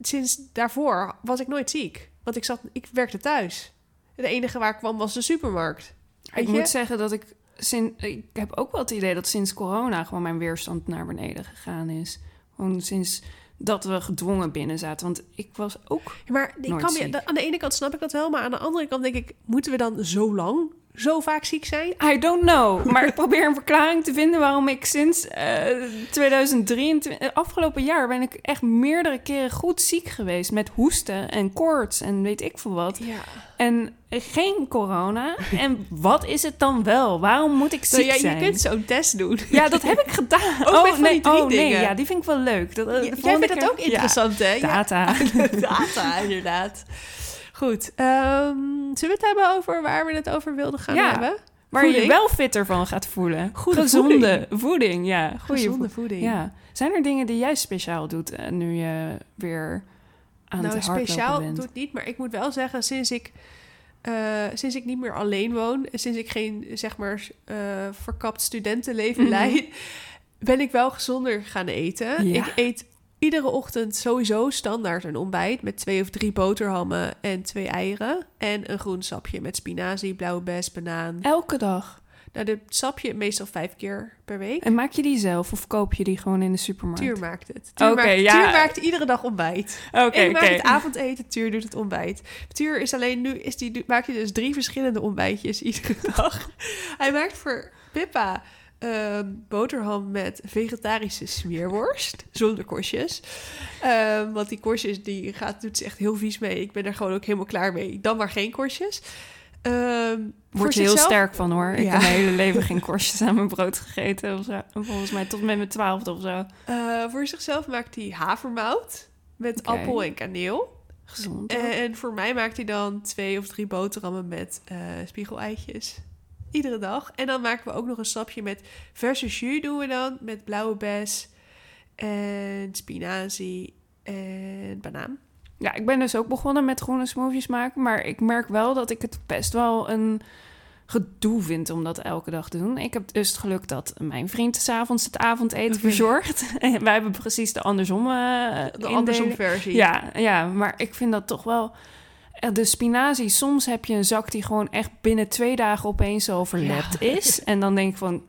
sinds daarvoor was ik nooit ziek. Want ik, zat, ik werkte thuis. Het enige waar ik kwam was de supermarkt. Ik je? moet zeggen dat ik... Sinds, ik heb ook wel het idee dat sinds corona gewoon mijn weerstand naar beneden gegaan is. Gewoon sinds dat we gedwongen binnen zaten. Want ik was ook... Ja, maar ik kan ziek. aan de ene kant snap ik dat wel, maar aan de andere kant denk ik, moeten we dan zo lang, zo vaak ziek zijn? I don't know. Maar ik probeer een verklaring te vinden waarom ik sinds eh 2023... eh, Afgelopen jaar ben ik echt meerdere keren goed ziek geweest. Met hoesten en koorts en weet ik veel wat. Ja. En geen corona. En wat is het dan wel? Waarom moet ik ziek ja, zijn? je kunt zo'n test doen. Ja, dat heb ik gedaan. Ook met van nee, die drie oh nee, dingen. ja, die vind ik wel leuk. Dat, eh, de Jij vindt dat ook interessant, hè? Ja, Ja. data. [laughs] Data, inderdaad. Goed. ehm, zullen we het hebben over waar we het over wilden gaan Ja. hebben? Waar je wel fitter van gaat voelen. Goede Gezonde voeding. ja. Goede Gezonde voeding. Ja. Zijn er dingen die jij speciaal doet eh, nu je weer aan nou, het hardlopen speciaal bent? doet niet, maar ik moet wel zeggen, sinds ik, eh, sinds ik niet meer alleen woon, sinds ik geen, zeg maar, eh, verkapt studentenleven Mhm. leid, ben ik wel gezonder gaan eten. Ja. Ik eet iedere ochtend sowieso standaard een ontbijt met twee of drie boterhammen en twee eieren en een groen sapje met spinazie, blauwe bes, banaan. Elke dag. Nou, de sapje meestal vijf keer per week. En maak je die zelf of koop je die gewoon in de supermarkt? Tuur maakt het. Tuur, maakt, ja. Tuur maakt iedere dag ontbijt. Oké, ik maak het avondeten, Tuur doet het ontbijt. Tuur is alleen nu, is die, maakt hij dus drie verschillende ontbijtjes iedere [laughs] dag. hij maakt voor Pippa ehm, boterham met vegetarische smeerworst, [laughs] zonder korstjes. Ehm, want die korstjes, die gaat, doet ze echt heel vies mee. Ik ben er gewoon ook helemaal klaar mee. Dan maar geen korstjes. Ehm, voor Word je heel sterk van hoor. Ik Ja. heb mijn hele leven [laughs] geen korstjes aan mijn brood gegeten. Of zo. Volgens mij tot met mijn twaalfde of zo. Eh, voor zichzelf maakt hij havermout met appel en kaneel. Gezond. En, en voor mij maakt hij dan twee of drie boterhammen met eh spiegeleitjes. Iedere dag. En dan maken we ook nog een sapje met verse jus doen we dan. Met blauwe bes en spinazie en banaan. Ja, ik ben dus ook begonnen met groene smoothies maken. Maar ik merk wel dat ik het best wel een gedoe vind om dat elke dag te doen. Ik heb dus het geluk dat mijn vriend s'avonds het avondeten verzorgt. [laughs] En wij hebben precies de andersom eh De andersom versie. Ja, ja, maar ik vind dat toch wel... eh, De spinazie, soms heb je een zak die gewoon echt binnen twee dagen opeens overlept Ja. is. En dan denk ik van,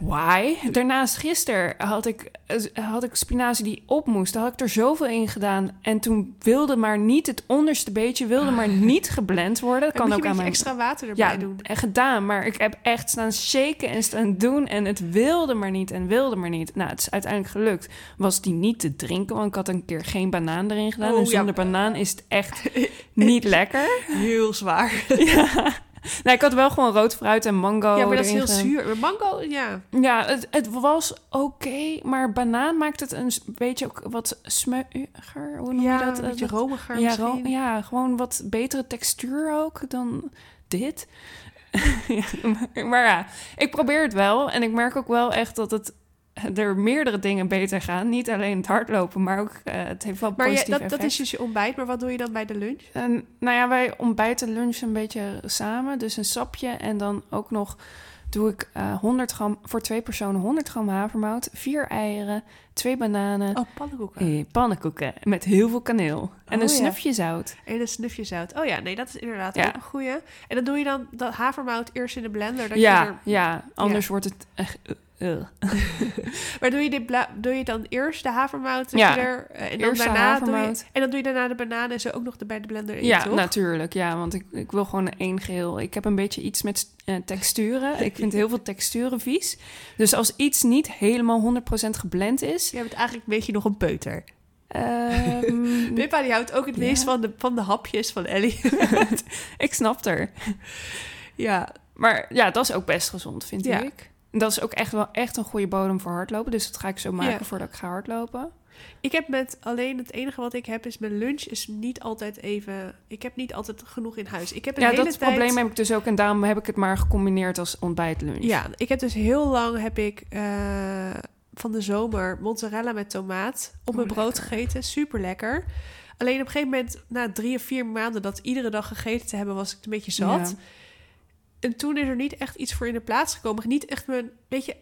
why? Daarnaast gisteren had ik, had ik spinazie die op moest. Daar had ik er zoveel in gedaan. En toen wilde maar niet, het onderste beetje wilde maar niet geblend worden. Dat kan ook aan mijn... extra water erbij Ja, doen. eh, gedaan. Maar ik heb echt staan shaken en staan doen. En het wilde maar niet en wilde maar niet. Nou, het is uiteindelijk gelukt. Was die niet te drinken, want ik had een keer geen banaan erin gedaan. Oh, en ja. zonder banaan is het echt [laughs] niet lekker. Heel zwaar. ja. [laughs] [laughs] Nou, ik had wel gewoon rood fruit en mango ja, maar dat is heel zuur. Mango, ja. Ja, het, het was oké, maar banaan maakt het een beetje ook wat smeuiger. Hoe noem ja, je dat? een beetje romiger ja, ro- ja, gewoon wat betere textuur ook dan dit. [laughs] Ja, maar, maar ja, ik probeer het wel. En ik merk ook wel echt dat het [laughs] er meerdere dingen beter gaan. Niet alleen het hardlopen, maar ook eh, het heeft wel Maar ja, positief dat, dat is dus je ontbijt. Maar wat doe je dan bij de lunch? En, nou ja, wij ontbijten lunchen een beetje samen. Dus een sapje. En dan ook nog doe ik eh 100 gram, voor twee personen 100 gram havermout, vier eieren, twee bananen, Oh, pannenkoeken. eh, pannenkoeken met heel veel kaneel. En Oh, een ja. snufje zout. En een snufje zout. Oh ja, nee, dat is inderdaad Ja. ook een goeie. En dan doe je dan dat havermout eerst in de blender. Dat Ja, Je er... ja, anders wordt het echt... [laughs] Maar doe je, dit bla- doe je dan eerst de havermout Ja, er, eh, en dan daarna doe je, havermout. en dan doe je daarna de bananen en zo ook nog de, bij de blender in, Ja, toch? natuurlijk. Ja, want ik, ik wil gewoon één geheel. Ik heb een beetje iets met eh, texturen. Ik vind heel veel texturen vies. Dus als iets niet helemaal 100% geblend is... Je bent eigenlijk een beetje nog een peuter. ehm, [laughs] Pippa die houdt ook het meest Ja. van de, van de hapjes van Ellie. [laughs] ik snap er. ja, Maar ja, dat is ook best gezond, vind Ja. ik. Dat is ook echt wel echt een goede bodem voor hardlopen. Dus dat ga ik zo maken Ja. voordat ik ga hardlopen. ik heb met alleen het enige wat ik heb is mijn lunch is niet altijd even. Ik heb niet altijd genoeg in huis. Ik heb een Ja, hele dat tijd, probleem heb ik dus ook. En daarom heb ik het maar gecombineerd als ontbijtlunch. Ja, ik heb dus heel lang heb ik eh, van de zomer mozzarella met tomaat op Oh, mijn brood lekker. gegeten. Super lekker. Alleen op een gegeven moment, na drie of vier maanden dat iedere dag gegeten te hebben, was ik een beetje zat. Ja. En toen is er niet echt iets voor in de plaats gekomen. Niet echt mijn, weet je,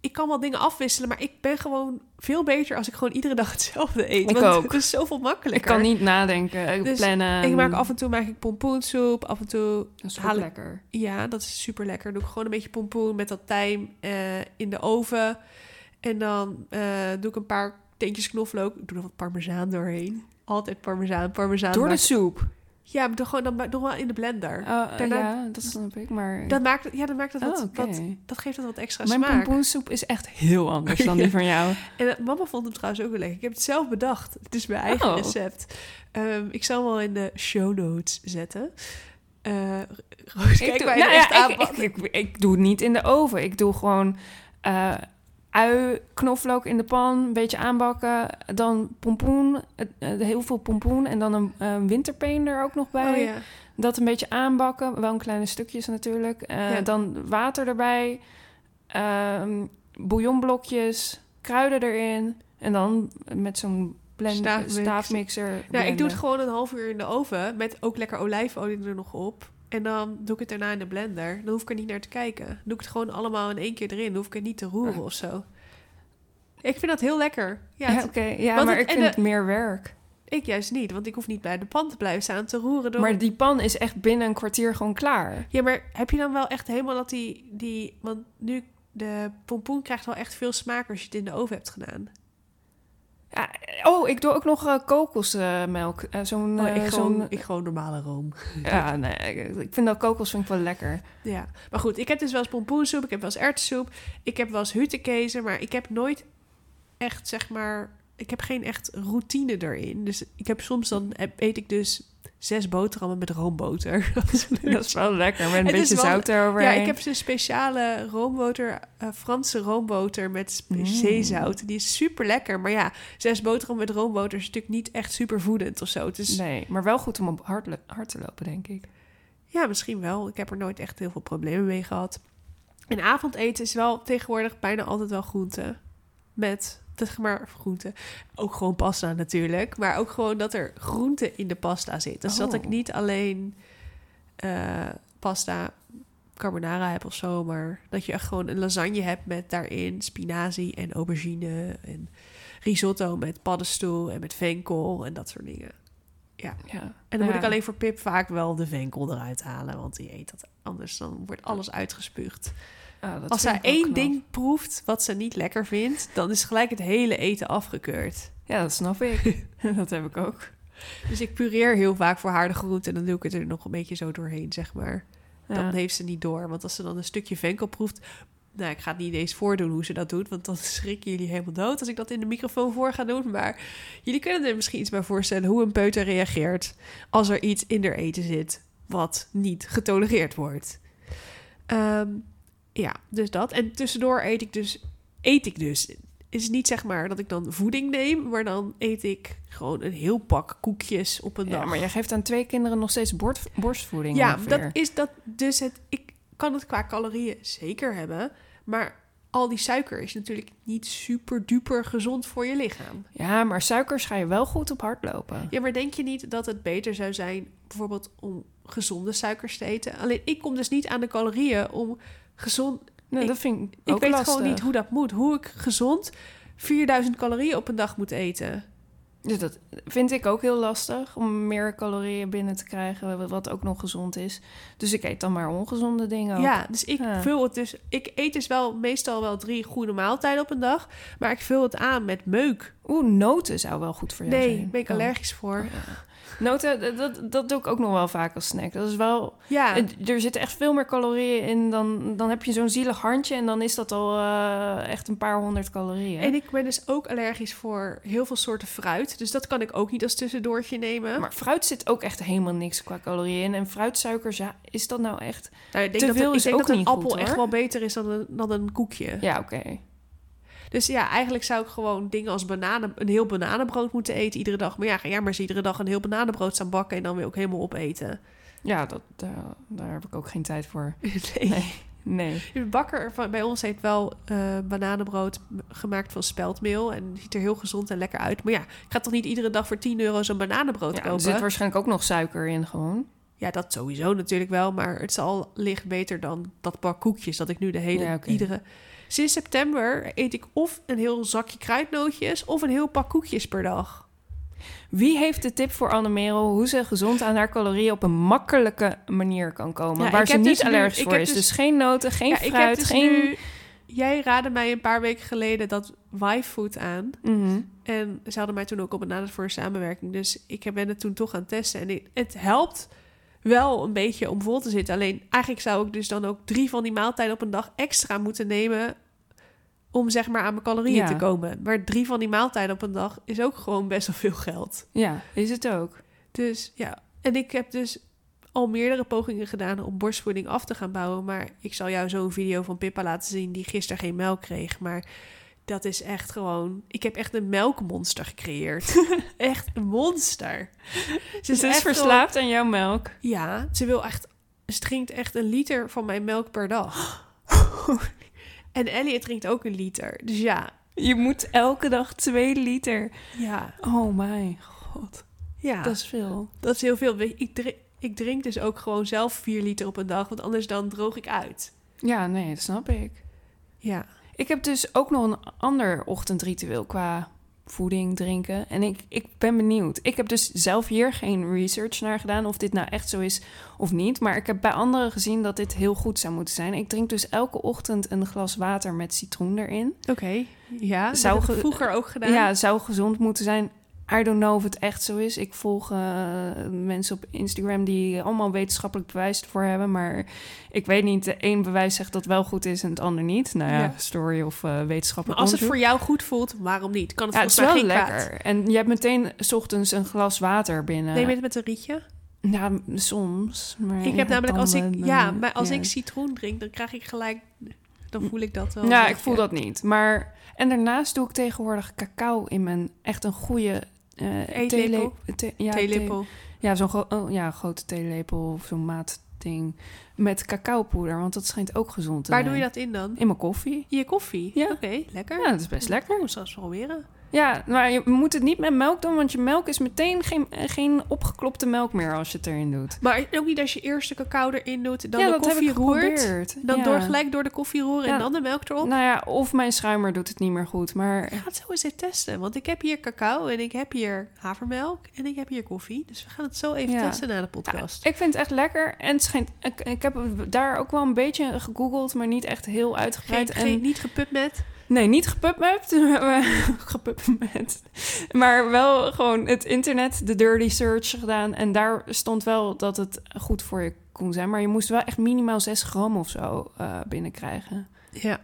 ik kan wel dingen afwisselen, maar ik ben gewoon veel beter als ik gewoon iedere dag hetzelfde eet. Ik want ook. Het is zoveel makkelijker. Ik kan niet nadenken, ik Dus plannen. Ik maak af en toe maak ik pompoensoep, af en toe Dat is ook haal ik- lekker. ja, dat is super lekker. Doe ik gewoon een beetje pompoen met dat tijm eh, in de oven. En dan eh, doe ik een paar teentjes knoflook. Ik doe er wat parmezaan doorheen. Altijd parmezaan, parmezaan. Door de soep. Ja, doe gewoon dan nog wel in de blender. Oh, Daarna- ja, dat snap ik, maar... Dat maakt, ja, dat maakt wat, Oh, wat, dat geeft het wat extra Mijn smaak. pompoensoep is echt heel anders dan die [laughs] van jou. En eh, mama vond hem trouwens ook wel lekker. Ik heb het zelf bedacht. Het is mijn eigen Oh. recept. Ehm, ik zal hem wel in de show notes zetten. Eh Roos, kijk ik, doe, nou ja, ik, ik, ik, ik doe het niet in de oven. Ik doe gewoon eh, ui, knoflook in de pan, een beetje aanbakken. Dan pompoen, eh, heel veel pompoen. En dan een, een winterpeen er ook nog bij. Oh ja. Dat een beetje aanbakken. Wel een kleine stukjes natuurlijk. Eh, Ja. Dan water erbij. ehm bouillonblokjes. Kruiden erin. En dan met zo'n blend, Staafmix. staafmixer. Nou, ik doe het gewoon een half uur in de oven. Met ook lekker olijfolie er nog op. En dan doe ik het daarna in de blender. Dan hoef ik er niet naar te kijken. Dan doe ik het gewoon allemaal in één keer erin. Dan hoef ik het niet te roeren Ah. of zo. Ik vind dat heel lekker. Ja, oké. Ja, maar het- ik vind de- het meer werk. ik juist niet. Want ik hoef niet bij de pan te blijven staan te roeren. Door... Maar die pan is echt binnen een kwartier gewoon klaar. Ja, maar heb je dan wel echt helemaal dat die... die want nu, de pompoen krijgt wel echt veel smaak als je het in de oven hebt gedaan. Ja, oh, ik doe ook nog eh, kokosmelk. Eh, zo'n, Oh, eh, ik, gewoon, zo'n, ik gewoon normale room. [laughs] ja, nee, ik- ik vind dat kokos vind ik wel lekker. Ja, maar goed, ik heb dus wel eens pompoensoep, ik heb wel eens erwtensoep, ik heb wel eens huttenkezen, maar ik heb nooit echt, zeg maar, ik heb geen echt routine erin. Dus ik heb soms dan, heb- eet ik dus zes boterhammen met roomboter. [laughs] [laughs] Dat is wel lekker, met een Het beetje wel- zout ja, eroverheen. ik heb zo'n speciale roomboter, eh, Franse roomboter met Mm. zeezout. Die is super lekker, maar ja, zes boterhammen met roomboter is natuurlijk niet echt super voedend of zo. Nee, maar wel goed om op hard, hard te lopen, denk ik. Ja, misschien wel. Ik heb er nooit echt heel veel problemen mee gehad. En avondeten is wel tegenwoordig bijna altijd wel groente. Met, zeg maar, groente. Ook gewoon pasta natuurlijk. Maar ook gewoon dat er groente in de pasta zit. Dus dat Oh. ik niet alleen eh, pasta carbonara heb of zo. Maar dat je echt gewoon een lasagne hebt met daarin spinazie en aubergine. En risotto met paddenstoel en met venkel en dat soort dingen. Ja. En dan moet Ja. ik alleen voor Pip vaak wel de venkel eruit halen, want die eet dat anders. Dan wordt alles uitgespuugd. Ah, Als zij wel één ding proeft wat ze niet lekker vindt, dan is gelijk het hele eten afgekeurd. Ja, dat snap ik. [laughs] dat heb ik ook. Dus ik pureer heel vaak voor haar de groente en dan doe ik het er nog een beetje zo doorheen, zeg maar. Dan Ja. heeft ze niet door. Want als ze dan een stukje venkel proeft... Nou, ik ga het niet eens voordoen hoe ze dat doet... want dan [laughs] schrikken jullie helemaal dood als ik dat in de microfoon voor ga doen. Maar jullie kunnen er misschien iets bij voorstellen... hoe een peuter reageert als er iets in haar eten zit... wat niet getolereerd wordt. Ehm, ja, dus dat. En tussendoor eet ik dus... Eet ik dus... Is niet zeg maar dat ik dan voeding neem... maar dan eet ik gewoon een heel pak koekjes op een Ja, dag. maar jij geeft aan twee kinderen nog steeds bord, borstvoeding Ja, ongeveer. dat is dat. Dus het, ik kan het qua calorieën zeker hebben. Maar al die suiker is natuurlijk niet super duper gezond voor je lichaam. Ja, maar suikers ga je wel goed op hardlopen. Ja, maar denk je niet dat het beter zou zijn, bijvoorbeeld om gezonde suikers te eten? Alleen ik kom dus niet aan de calorieën om gezond. Nee, Ik- dat vind ik Ik ook weet lastig. gewoon niet hoe dat moet. Hoe ik gezond 4000 calorieën op een dag moet eten. Dus dat vind ik ook heel lastig om meer calorieën binnen te krijgen, wat ook nog gezond is. Dus ik eet dan maar ongezonde dingen. ook. Ja, dus ik Ja. vul het dus. Ik eet dus wel meestal wel drie goede maaltijden op een dag. Maar ik vul het aan met meuk. Oeh, noten zou wel goed voor jou Nee, zijn. daar ben ik Oh. allergisch voor. Noten, dat- dat, doe ik ook nog wel vaak als snack. Dat is wel... Ja, Er zitten echt veel meer calorieën in dan... Dan heb je zo'n zielig handje en dan is dat al eh, echt een paar honderd calorieën. en ik ben dus ook allergisch voor heel veel soorten fruit. Dus dat kan ik ook niet als tussendoortje nemen. Maar fruit zit ook echt helemaal niks qua calorieën in. En fruitsuikers, ja, is dat nou echt... nou, ik denk te dat, veel een- is ik denk ook dat een niet goed, appel echt hoor. wel beter is dan een, dan een koekje. Ja, oké. Dus ja, eigenlijk zou ik gewoon dingen als bananen, een heel bananenbrood moeten eten iedere dag. Maar ja, ga jij maar eens iedere dag een heel bananenbrood staan bakken en dan weer ook helemaal opeten. Ja, dat, daar, daar heb ik ook geen tijd voor. [laughs] Nee. Nee, nee. De bakker van, bij ons heeft wel eh, bananenbrood gemaakt van speldmeel. En ziet er heel gezond en lekker uit. Maar ja, ik ga toch niet iedere dag voor 10 euro zo'n bananenbrood Ja, er kopen? zit waarschijnlijk ook nog suiker in gewoon. Ja, dat sowieso natuurlijk wel. Maar het zal licht beter dan dat pak koekjes dat ik nu de hele Ja, iedere. Sinds september eet ik of een heel zakje kruidnootjes of een heel pak koekjes per dag. Wie heeft de tip voor Anne-Merel hoe ze gezond aan haar calorieën op een makkelijke manier kan komen? Ja, waar ze niet dus allergisch voor is. dus- Dus, geen noten, geen ja, ik heb fruit, dus geen... nu jij raadde mij een paar weken geleden dat Wife aan. Mhm. En ze hadden mij toen ook op benaderd voor een samenwerking. Dus ik ben het toen toch gaan testen. En het helpt wel een beetje om vol te zitten. Alleen eigenlijk zou ik dus dan ook drie van die maaltijden op een dag extra moeten nemen. Om zeg maar aan mijn calorieën Ja. te komen. Maar drie van die maaltijden op een dag is ook gewoon best wel veel geld. Ja, is het ook. Dus ja, en ik heb dus al meerdere pogingen gedaan om borstvoeding af te gaan bouwen. Maar ik zal jou zo'n video van Pippa laten zien die gisteren geen melk kreeg. Maar dat is echt gewoon... Ik heb echt een melkmonster gecreëerd. [laughs] echt een monster. Ze is echt verslaafd aan jouw melk. ja, ze wil echt... Ze drinkt echt een liter van mijn melk per dag. [gasps] [laughs] en Elliot drinkt ook een liter. Dus ja, Je moet elke dag twee liter. ja, Oh my god. ja. Dat Dat, is veel. is heel veel. Ik drink, ik drink dus ook gewoon zelf vier liter op een dag. Want anders dan droog ik uit. Ja, nee, dat snap ik. Ja. Ik heb dus ook nog een ander ochtendritueel qua voeding, drinken. En ik, ik ben benieuwd. Ik heb dus zelf hier geen research naar gedaan of dit nou echt zo is of niet. Maar ik heb bij anderen gezien dat dit heel goed zou moeten zijn. Ik drink dus elke ochtend een glas water met citroen erin. Oké, ja. Zou dat heb ik ge- vroeger ook gedaan. Ja, zou gezond moeten zijn. I don't know of het echt zo is. Ik volg eh, mensen op Instagram die allemaal wetenschappelijk bewijs ervoor hebben. Maar ik weet niet, de een bewijs zegt dat wel goed is en het ander niet. Nou ja, Ja. story of eh Maar wetenschappelijk als het voor jou goed voelt, waarom niet? Kan het Ja, het is wel geen lekker. kwaad? En je hebt meteen 's ochtends een glas water binnen. Neem je het met een rietje? Ja, soms. Maar Ik heb namelijk als ik, tanden, ja, maar als ja. ik citroen drink, dan krijg ik gelijk, dan voel ik dat wel. Ja, ik voel dat niet. Maar en daarnaast doe ik tegenwoordig cacao in mijn echt een goede eh Eetlepel? theelepel. Thee- ja, thee- Theelepel. Ja, zo'n gro- oh, ja, grote theelepel of zo'n maatding met cacaopoeder, want dat schijnt ook gezond te Waar zijn. doe je dat in dan? In mijn koffie. In je koffie? Ja. Oké, lekker. Ja, dat is best lekker. Moet straks proberen. Ja, maar je moet het niet met melk doen, want je melk is meteen geen, geen opgeklopte melk meer als je het erin doet. Maar ook niet als je eerst de cacao erin doet, dan ja, de dat heb koffie ik roert. Dan ja. door, gelijk door de koffie roeren Ja. en dan de melk erop. Nou ja, of mijn schuimer doet het niet meer goed, maar Ik ga het zo eens even testen. Want ik heb hier cacao en ik heb hier havermelk en ik heb hier koffie. Dus we gaan het zo even testen na de podcast. ik vind het echt lekker. En het schijnt, ik, ik heb daar ook wel een beetje gegoogeld, maar niet echt heel Geen, uitgebreid. en geen, niet gepubmed. Nee, niet gepubmapped. [laughs] gepubmapped. Maar wel gewoon het internet, de dirty search gedaan. En daar stond wel dat het goed voor je kon zijn. Maar je moest wel echt minimaal 6 gram of zo eh, binnenkrijgen. Ja.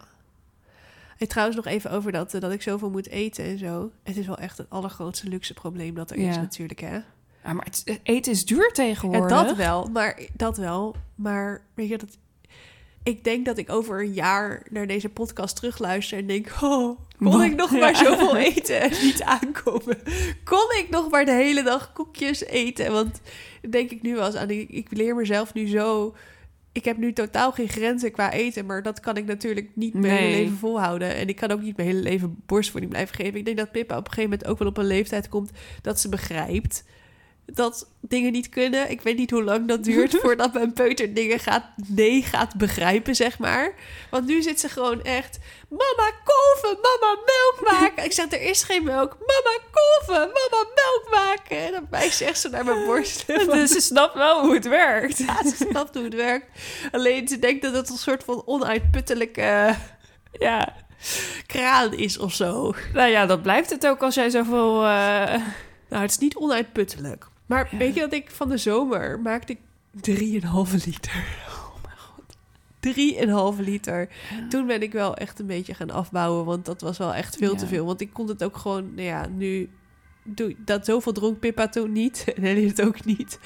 En trouwens nog even over dat, eh, dat ik zoveel moet eten en zo. Het is wel echt het allergrootste luxe probleem dat er is Ja. natuurlijk, hè? Ja, maar het, eten is duur En tegenwoordig. dat wel, maar dat wel. Maar weet je dat... Ik denk dat ik over een jaar naar deze podcast terugluister en denk... Oh, kon Wat? ik nog maar [laughs] Ja. zoveel eten en niet aankomen? Kon ik nog maar de hele dag koekjes eten? Want denk ik nu wel eens aan... Ik, ik leer mezelf nu zo... Ik heb nu totaal geen grenzen qua eten... maar dat kan ik natuurlijk niet mijn hele leven volhouden. En ik kan ook niet mijn hele leven borstvoeding blijven geven. Ik denk dat Pippa op een gegeven moment ook wel op een leeftijd komt... dat ze begrijpt dat dingen niet kunnen. Ik weet niet hoe lang dat duurt [laughs] voordat mijn peuter dingen gaat, nee gaat begrijpen, zeg maar. Want nu zit ze gewoon echt, mama kolven, mama melk maken. Ik zeg, er is geen melk. Mama kolven, mama melk maken. En dan bijt ze echt zo naar mijn borst. [laughs] Dus ze snapt wel hoe het werkt. Ja, ze snapt hoe het werkt. Alleen ze denkt dat het een soort van onuitputtelijke Ja, kraan is of zo. nou ja, dat blijft het ook als jij zoveel... eh, Nou, het is niet onuitputtelijk. Maar weet je dat ik van de zomer maakte ik 3,5 liter. [laughs] Oh mijn god. 3,5 liter. Toen ben ik wel echt een beetje gaan afbouwen, want dat was wel echt veel te veel. Want ik kon het ook gewoon, nou ja, nu doe dat zoveel dronk Pippa toen niet [laughs] en Ellie het ook niet.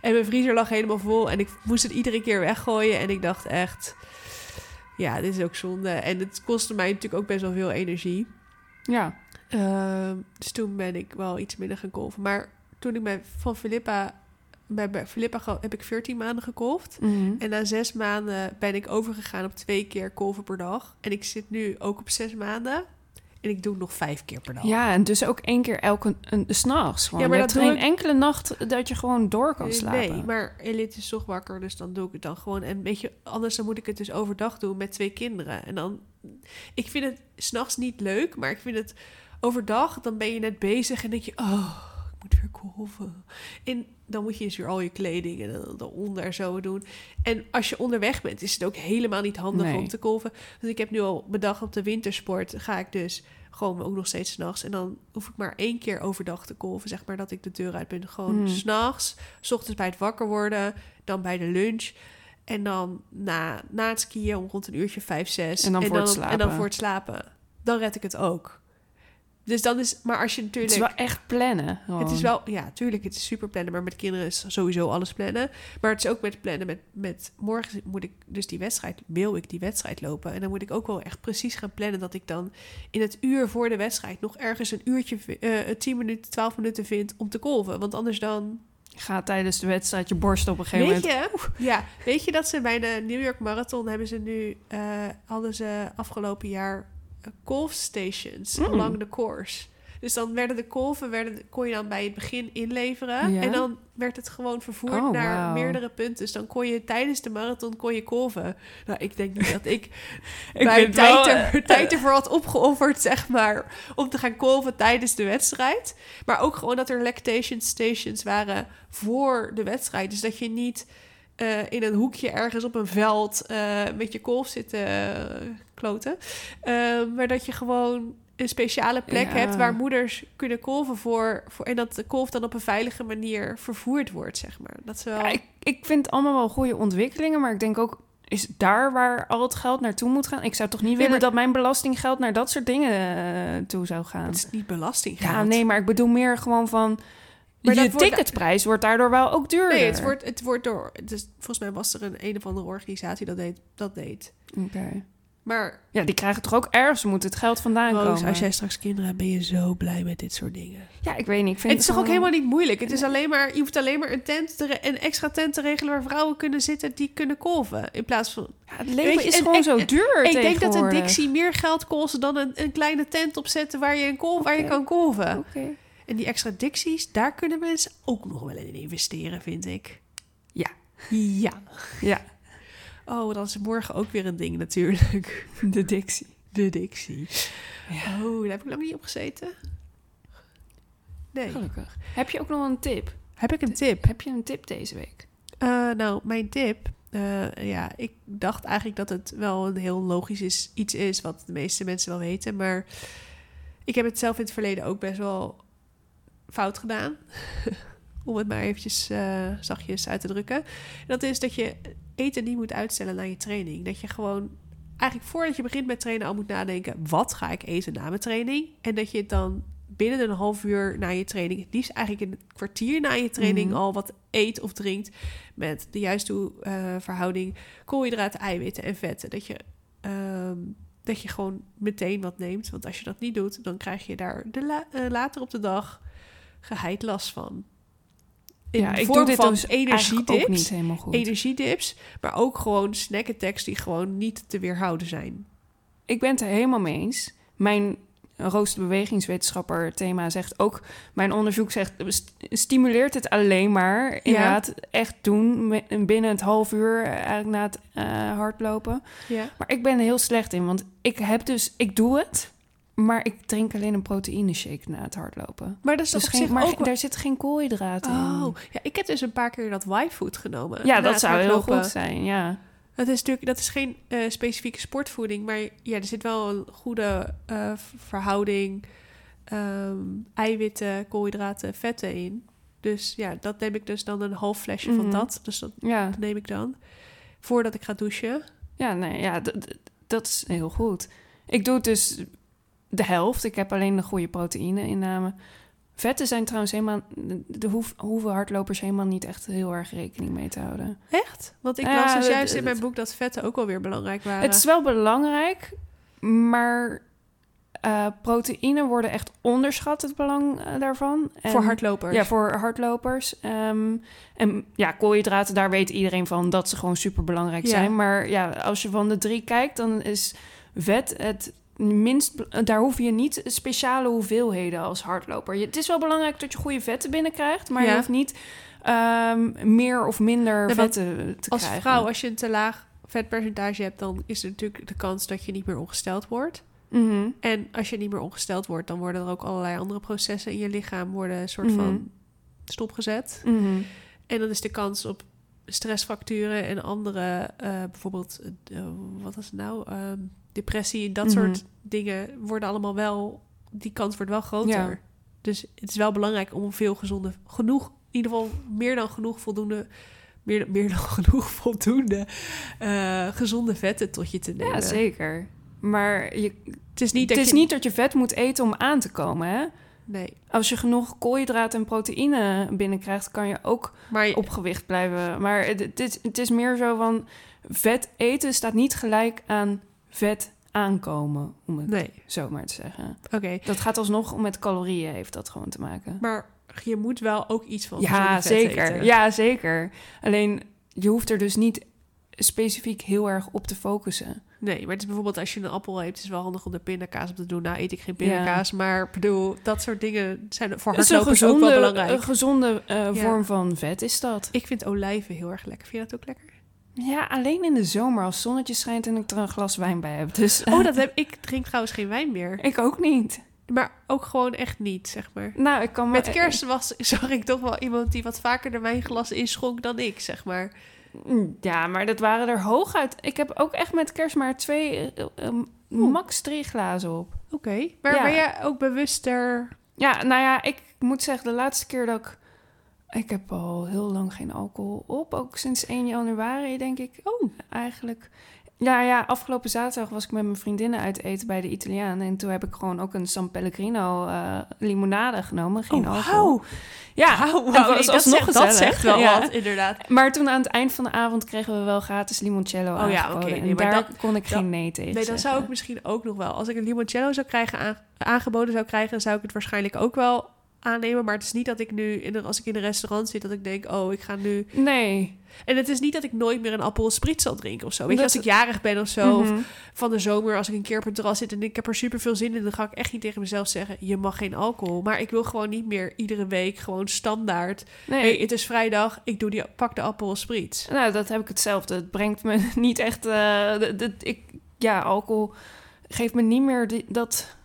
En mijn vriezer lag helemaal vol en ik moest het iedere keer weggooien en ik dacht echt, ja, dit is ook zonde. En het kostte mij natuurlijk ook best wel veel energie. ja, Ehm, dus toen ben ik wel iets minder gaan kolven. Maar toen ik bij, van Filippa... Bij, bij Filippa heb ik 14 maanden gekolfd. Mhm. En na zes maanden ben ik overgegaan op twee keer kolven per dag. En ik zit nu ook op zes maanden. En ik doe nog vijf keer per dag. Ja, en dus ook één keer elke een, s'nachts. Ja, Ja, maar maar dat geen ik- enkele nacht dat je gewoon door kan slapen. Nee, maar Elit is toch wakker, dus dan doe ik het dan gewoon. En weet je, anders dan moet ik het dus overdag doen met twee kinderen. En dan, ik vind het s'nachts niet leuk, maar ik vind het overdag, dan ben je net bezig en denk je, oh, moet weer kolven. En dan moet je dus weer al je kleding en dan eronder zo doen. En als je onderweg bent, is het ook helemaal niet handig Nee. om te kolven. Want ik heb nu al bedacht op de wintersport ga ik dus gewoon ook nog steeds s'nachts. En dan hoef ik maar één keer overdag te kolven, zeg maar, dat ik de deur uit ben. Gewoon Hmm. s'nachts, s ochtends bij het wakker worden, dan bij de lunch. En dan na, na het skiën om rond een uurtje vijf, zes. En dan voor het En dan slapen. voor het slapen. Dan red ik het ook. Dus dan is... Maar als je Het natuurlijk... is wel echt plannen. Het is wel, ja, tuurlijk, het is super plannen, maar met kinderen is sowieso alles plannen. Maar het is ook met plannen, met, met morgen moet ik dus die wedstrijd, wil ik die wedstrijd lopen. En dan moet ik ook wel echt precies gaan plannen dat ik dan in het uur voor de wedstrijd nog ergens een uurtje, vi- eh 10 minuten, 12 minuten vind om te kolven. Want anders dan, Ga tijdens de wedstrijd je borst op een gegeven weet moment... je, ja, weet je dat ze bij de New York Marathon hebben ze nu, eh, hadden ze afgelopen jaar uh, kolf stations Mm. along the course. Dus dan werden de kolven, werden, kon je dan bij het begin inleveren. Ja. En dan werd het gewoon vervoerd Oh, naar meerdere punten. Dus dan kon je tijdens de marathon kon je kolven. Nou, ik denk niet dat ik, [laughs] Ik mijn wel, tijd, er, eh, [laughs] tijd ervoor had opgeofferd, zeg maar, om te gaan kolven tijdens de wedstrijd. Maar ook gewoon dat er lactation stations waren voor de wedstrijd. Dus dat je niet eh, in een hoekje ergens op een veld eh, met je kolf zit te eh, kloten. Eh, maar dat je gewoon een speciale plek Ja. hebt waar moeders kunnen kolven voor, voor. En dat de kolf dan op een veilige manier vervoerd wordt, zeg maar. Dat is wel. Ja, ik, ik vind het allemaal wel goede ontwikkelingen, maar ik denk ook, is daar waar al het geld naartoe moet gaan? Ik zou toch niet Nee, willen maar- dat mijn belastinggeld naar dat soort dingen toe zou gaan? het is niet belasting. Ja, nee, maar ik bedoel meer gewoon van... Maar je ticketprijs wordt daardoor wel ook duurder. Nee, het wordt, het wordt door. Is, volgens mij was er een een of andere organisatie dat deed. Dat deed. Oké. Maar Ja, die krijgen toch ook ergens moet het geld vandaan Roos, komen. als jij straks kinderen hebt, ben je zo blij met dit soort dingen. Ja, ik weet niet. Ik vind het is toch ook helemaal niet moeilijk. Het is alleen maar, je hoeft alleen maar een tent, te een extra tent te regelen waar vrouwen kunnen zitten die kunnen kolven. In plaats van. Ja, het leven je, is en- gewoon en- zo en- duur Ik denk dat een. Dixie meer geld kost dan een, een kleine tent opzetten waar je, een kolf, waar je kan kolven. Oké. En die extra Dixies, daar kunnen mensen ook nog wel in investeren, vind ik. Ja. Ja. Ja, Oh, dan is morgen ook weer een ding natuurlijk. [laughs] de Dixie. De Dixie. Ja. Oh, daar heb ik lang niet op gezeten. Nee. Gelukkig. Heb je ook nog een tip? Heb ik een tip? Heb je een tip deze week? Eh, nou, mijn tip. eh, ja, ik dacht eigenlijk dat het wel een heel logisch is, iets is wat de meeste mensen wel weten. Maar ik heb het zelf in het verleden ook best wel fout gedaan. [laughs] Om het maar eventjes eh, zachtjes uit te drukken. En dat is dat je eten niet moet uitstellen naar je training. Dat je gewoon eigenlijk voordat je begint met trainen al moet nadenken... wat ga ik eten na mijn training? En dat je het dan binnen een half uur na je training... het liefst eigenlijk in een kwartier na je training Mhm. al wat eet of drinkt... met de juiste eh, verhouding koolhydraten, eiwitten en vetten. Dat je, ehm, dat je gewoon meteen wat neemt. Want als je dat niet doet, dan krijg je daar de la- eh, later op de dag geheid last van. In ja, ik vorm doe dit van dus energiedips, niet helemaal goed. energiedips, maar ook gewoon snack-attacks die gewoon niet te weerhouden zijn. Ik ben het er helemaal mee eens. Mijn roosterbewegingswetenschapper thema zegt ook... Mijn onderzoek zegt, st- stimuleert het alleen maar... inderdaad echt doen binnen het half uur... eigenlijk na het eh, hardlopen. Ja. Maar ik ben er heel slecht in, want ik heb dus... Ik doe het, maar ik drink alleen een proteïne shake na het hardlopen. Maar dat is Dus geen, maar ook daar zit geen koolhydraten in. Oh, ja, ik heb dus een paar keer dat Y-food genomen. Ja, dat zou heel goed zijn, ja. Dat is natuurlijk dat is geen eh, specifieke sportvoeding, maar ja, er zit wel een goede v- verhouding ehm, eiwitten, koolhydraten, vetten in. Dus ja, dat neem ik dus dan een half flesje van Mhm. dat. Dus dat Ja, neem ik dan voordat ik ga douchen. ja, nee, ja dat is heel goed. Ik doe het dus de helft. Ik heb alleen de goede proteïne-inname. Vetten zijn trouwens helemaal... De hoef, hoeven hardlopers helemaal niet echt heel erg rekening mee te houden. Echt? Want ik las dus juist in mijn boek dat vetten ook wel weer belangrijk waren. Het is wel belangrijk, maar eh, proteïnen worden echt onderschat, het belang eh, daarvan. En- voor hardlopers. Ja, voor hardlopers. Ehm, en ja, koolhydraten, daar weet iedereen van dat ze gewoon super belangrijk Ja. zijn. Maar ja, als je van de drie kijkt, dan is vet het minst. Daar hoef je niet speciale hoeveelheden als hardloper. Je, het is wel belangrijk dat je goede vetten binnenkrijgt, maar je hoeft niet ehm, meer of minder vetten te als krijgen. vrouw, als je een te laag vetpercentage hebt, dan is er natuurlijk de kans dat je niet meer ongesteld wordt. Mhm. En als je niet meer ongesteld wordt, dan worden er ook allerlei andere processen in je lichaam worden een soort Mhm. van stopgezet. Mhm. En dan is de kans op stressfracturen en andere, eh, bijvoorbeeld, eh, wat was het nou? Ehm, depressie, dat Mhm. soort dingen worden allemaal wel, die kans wordt wel groter. Ja. Dus het is wel belangrijk om veel gezonde, genoeg, in ieder geval meer dan genoeg voldoende, meer, meer dan [laughs] genoeg voldoende eh, gezonde vetten tot je te nemen. Ja, zeker. Maar je, Het is niet dat het is je, niet dat je vet moet eten om aan te komen, hè? nee, Als je genoeg koolhydraten en proteïne binnenkrijgt, kan je ook je- op gewicht blijven. Maar het, het, is, het is meer zo van... vet eten staat niet gelijk aan vet aankomen, om het nee, zo maar te zeggen. oké. Dat gaat alsnog om met calorieën, heeft dat gewoon te maken. Maar je moet wel ook iets van Ja, gezonde zeker. eten. Ja, zeker. Alleen, je hoeft er dus niet specifiek heel erg op te focussen. Nee, maar het is bijvoorbeeld als je een appel hebt, is het wel handig om er pindakaas op te doen. Nou eet ik geen pindakaas, maar bedoel, dat soort dingen zijn voor hardlopers ook wel gezonde, belangrijk. een gezonde eh, Ja. vorm van vet is dat. Ik vind olijven heel erg lekker. Vind je dat ook lekker? Ja, alleen in de zomer als zonnetje schijnt en ik er een glas wijn bij heb. Dus Oh, dat heb ik. drink trouwens geen wijn meer. ik ook niet. Maar ook gewoon echt niet, zeg maar. Nou, ik kan me- Met kerst was, [laughs] zag ik toch wel iemand die wat vaker de wijnglas inschonk dan ik, zeg maar. Mm, Ja, maar dat waren er hooguit. Ik heb ook echt met kerst maar twee, eh, eh, max drie glazen op. Oké. Maar Ja. ben jij ook bewuster? Ja, nou ja, ik moet zeggen, de laatste keer dat ik... Ik heb al heel lang geen alcohol op. Ook sinds 1 januari, denk ik. Oh, Eigenlijk. Ja, ja, afgelopen zaterdag was ik met mijn vriendinnen uit eten bij de Italiaan. En toen heb ik gewoon ook een San Pellegrino eh, limonade genomen. Geen oh alcohol. Ja, [laughs] wauw, het was dat, zegt, dat zegt wel Ja. wat, inderdaad. Maar toen aan het eind van de avond kregen we wel gratis limoncello Oh ja, nee, en maar daar dat- kon ik dat- geen nee tegen Nee, dan zou ik misschien ook nog wel. Als ik een limoncello zou krijgen aan- aangeboden zou krijgen, zou ik het waarschijnlijk ook wel aannemen. Maar het is niet dat ik nu, in een, als ik in een restaurant zit, dat ik denk, oh, ik ga nu... Nee. En het is niet dat ik nooit meer een appel sprit zal drinken of zo. Weet je, als ik jarig ben of zo, of Mhm. van de zomer, als ik een keer op het terras zit en ik heb er super veel zin in, dan ga ik echt niet tegen mezelf zeggen, je mag geen alcohol. Maar ik wil gewoon niet meer iedere week gewoon standaard. Nee. hey, het is vrijdag, ik doe die, pak de appel of sprit. Nou, dat heb ik hetzelfde. Het brengt me [laughs] niet echt... d- ik, ja, alcohol geeft me niet meer die, dat...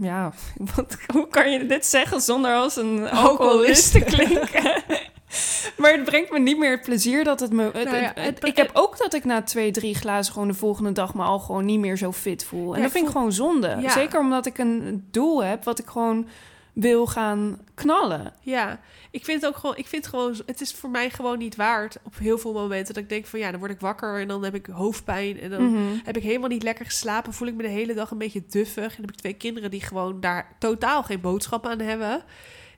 Ja, [laughs] wat, hoe kan je dit zeggen zonder als een alcoholist te klinken? [laughs] maar het brengt me niet meer het plezier dat het me... het- Nou ja, het- ik heb ook dat ik na twee, drie glazen gewoon de volgende dag me al gewoon niet meer zo fit voel. En Ja, dat vind ik gewoon zonde. Ja. Zeker omdat ik een doel heb wat ik gewoon wil gaan knallen. Ja, ik vind het ook gewoon, ik vind gewoon, het is voor mij gewoon niet waard op heel veel momenten dat ik denk van ja, dan word ik wakker en dan heb ik hoofdpijn en dan Mhm. heb ik helemaal niet lekker geslapen, voel ik me de hele dag een beetje duffig en heb ik twee kinderen die gewoon daar totaal geen boodschap aan hebben.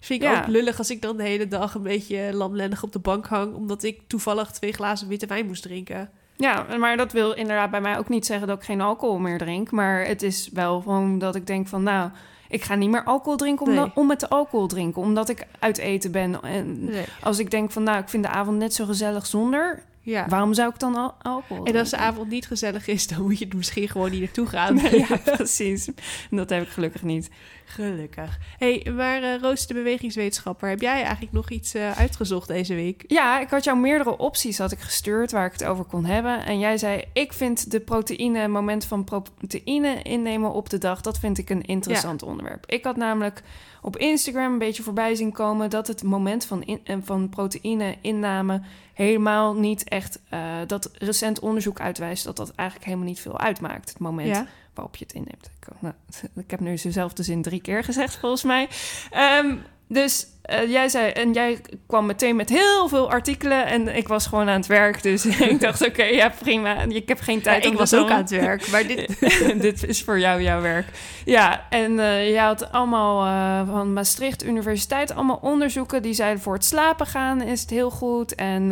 Vind ik Ja. ook lullig als ik dan de hele dag een beetje lamlendig op de bank hang, omdat ik toevallig twee glazen witte wijn moest drinken. Ja, maar dat wil inderdaad bij mij ook niet zeggen dat ik geen alcohol meer drink. Maar het is wel gewoon dat ik denk van, nou, ik ga niet meer alcohol drinken om, Nee. om met de alcohol drinken. Omdat ik uit eten ben. En Nee. als ik denk van, nou, ik vind de avond net zo gezellig zonder. Ja. Waarom zou ik dan al alcohol En als de avond niet gezellig is, dan moet je er misschien gewoon niet naartoe gaan. ja, [laughs] precies. Dat heb ik gelukkig niet. Gelukkig. hey, maar eh Roos, de bewegingswetenschapper, heb jij eigenlijk nog iets eh, uitgezocht deze week? Ja, ik had jou meerdere opties had ik gestuurd waar ik het over kon hebben. En jij zei, ik vind de proteïne, moment van proteïne innemen op de dag, dat vind ik een interessant onderwerp. Ik had namelijk op Instagram een beetje voorbij zien komen dat het moment van, in, eh, van proteïne inname helemaal niet echt, dat recent onderzoek uitwijst dat dat eigenlijk helemaal niet veel uitmaakt. Het moment Ja. Waarop je het inneemt. Ik, nou, [laughs] ik heb nu dezelfde zin drie keer gezegd, volgens mij. Ehm, dus eh, jij zei, en jij kwam meteen met heel veel artikelen en ik was gewoon aan het werk. Dus [laughs] ik dacht, oké, ja, prima. Ik heb geen tijd Ja, ik was ook aan het werk, maar dit... [laughs] dit is voor jou jouw werk. Ja, en eh je had allemaal eh, van Maastricht Universiteit allemaal onderzoeken die zeiden voor het slapen gaan is het heel goed. En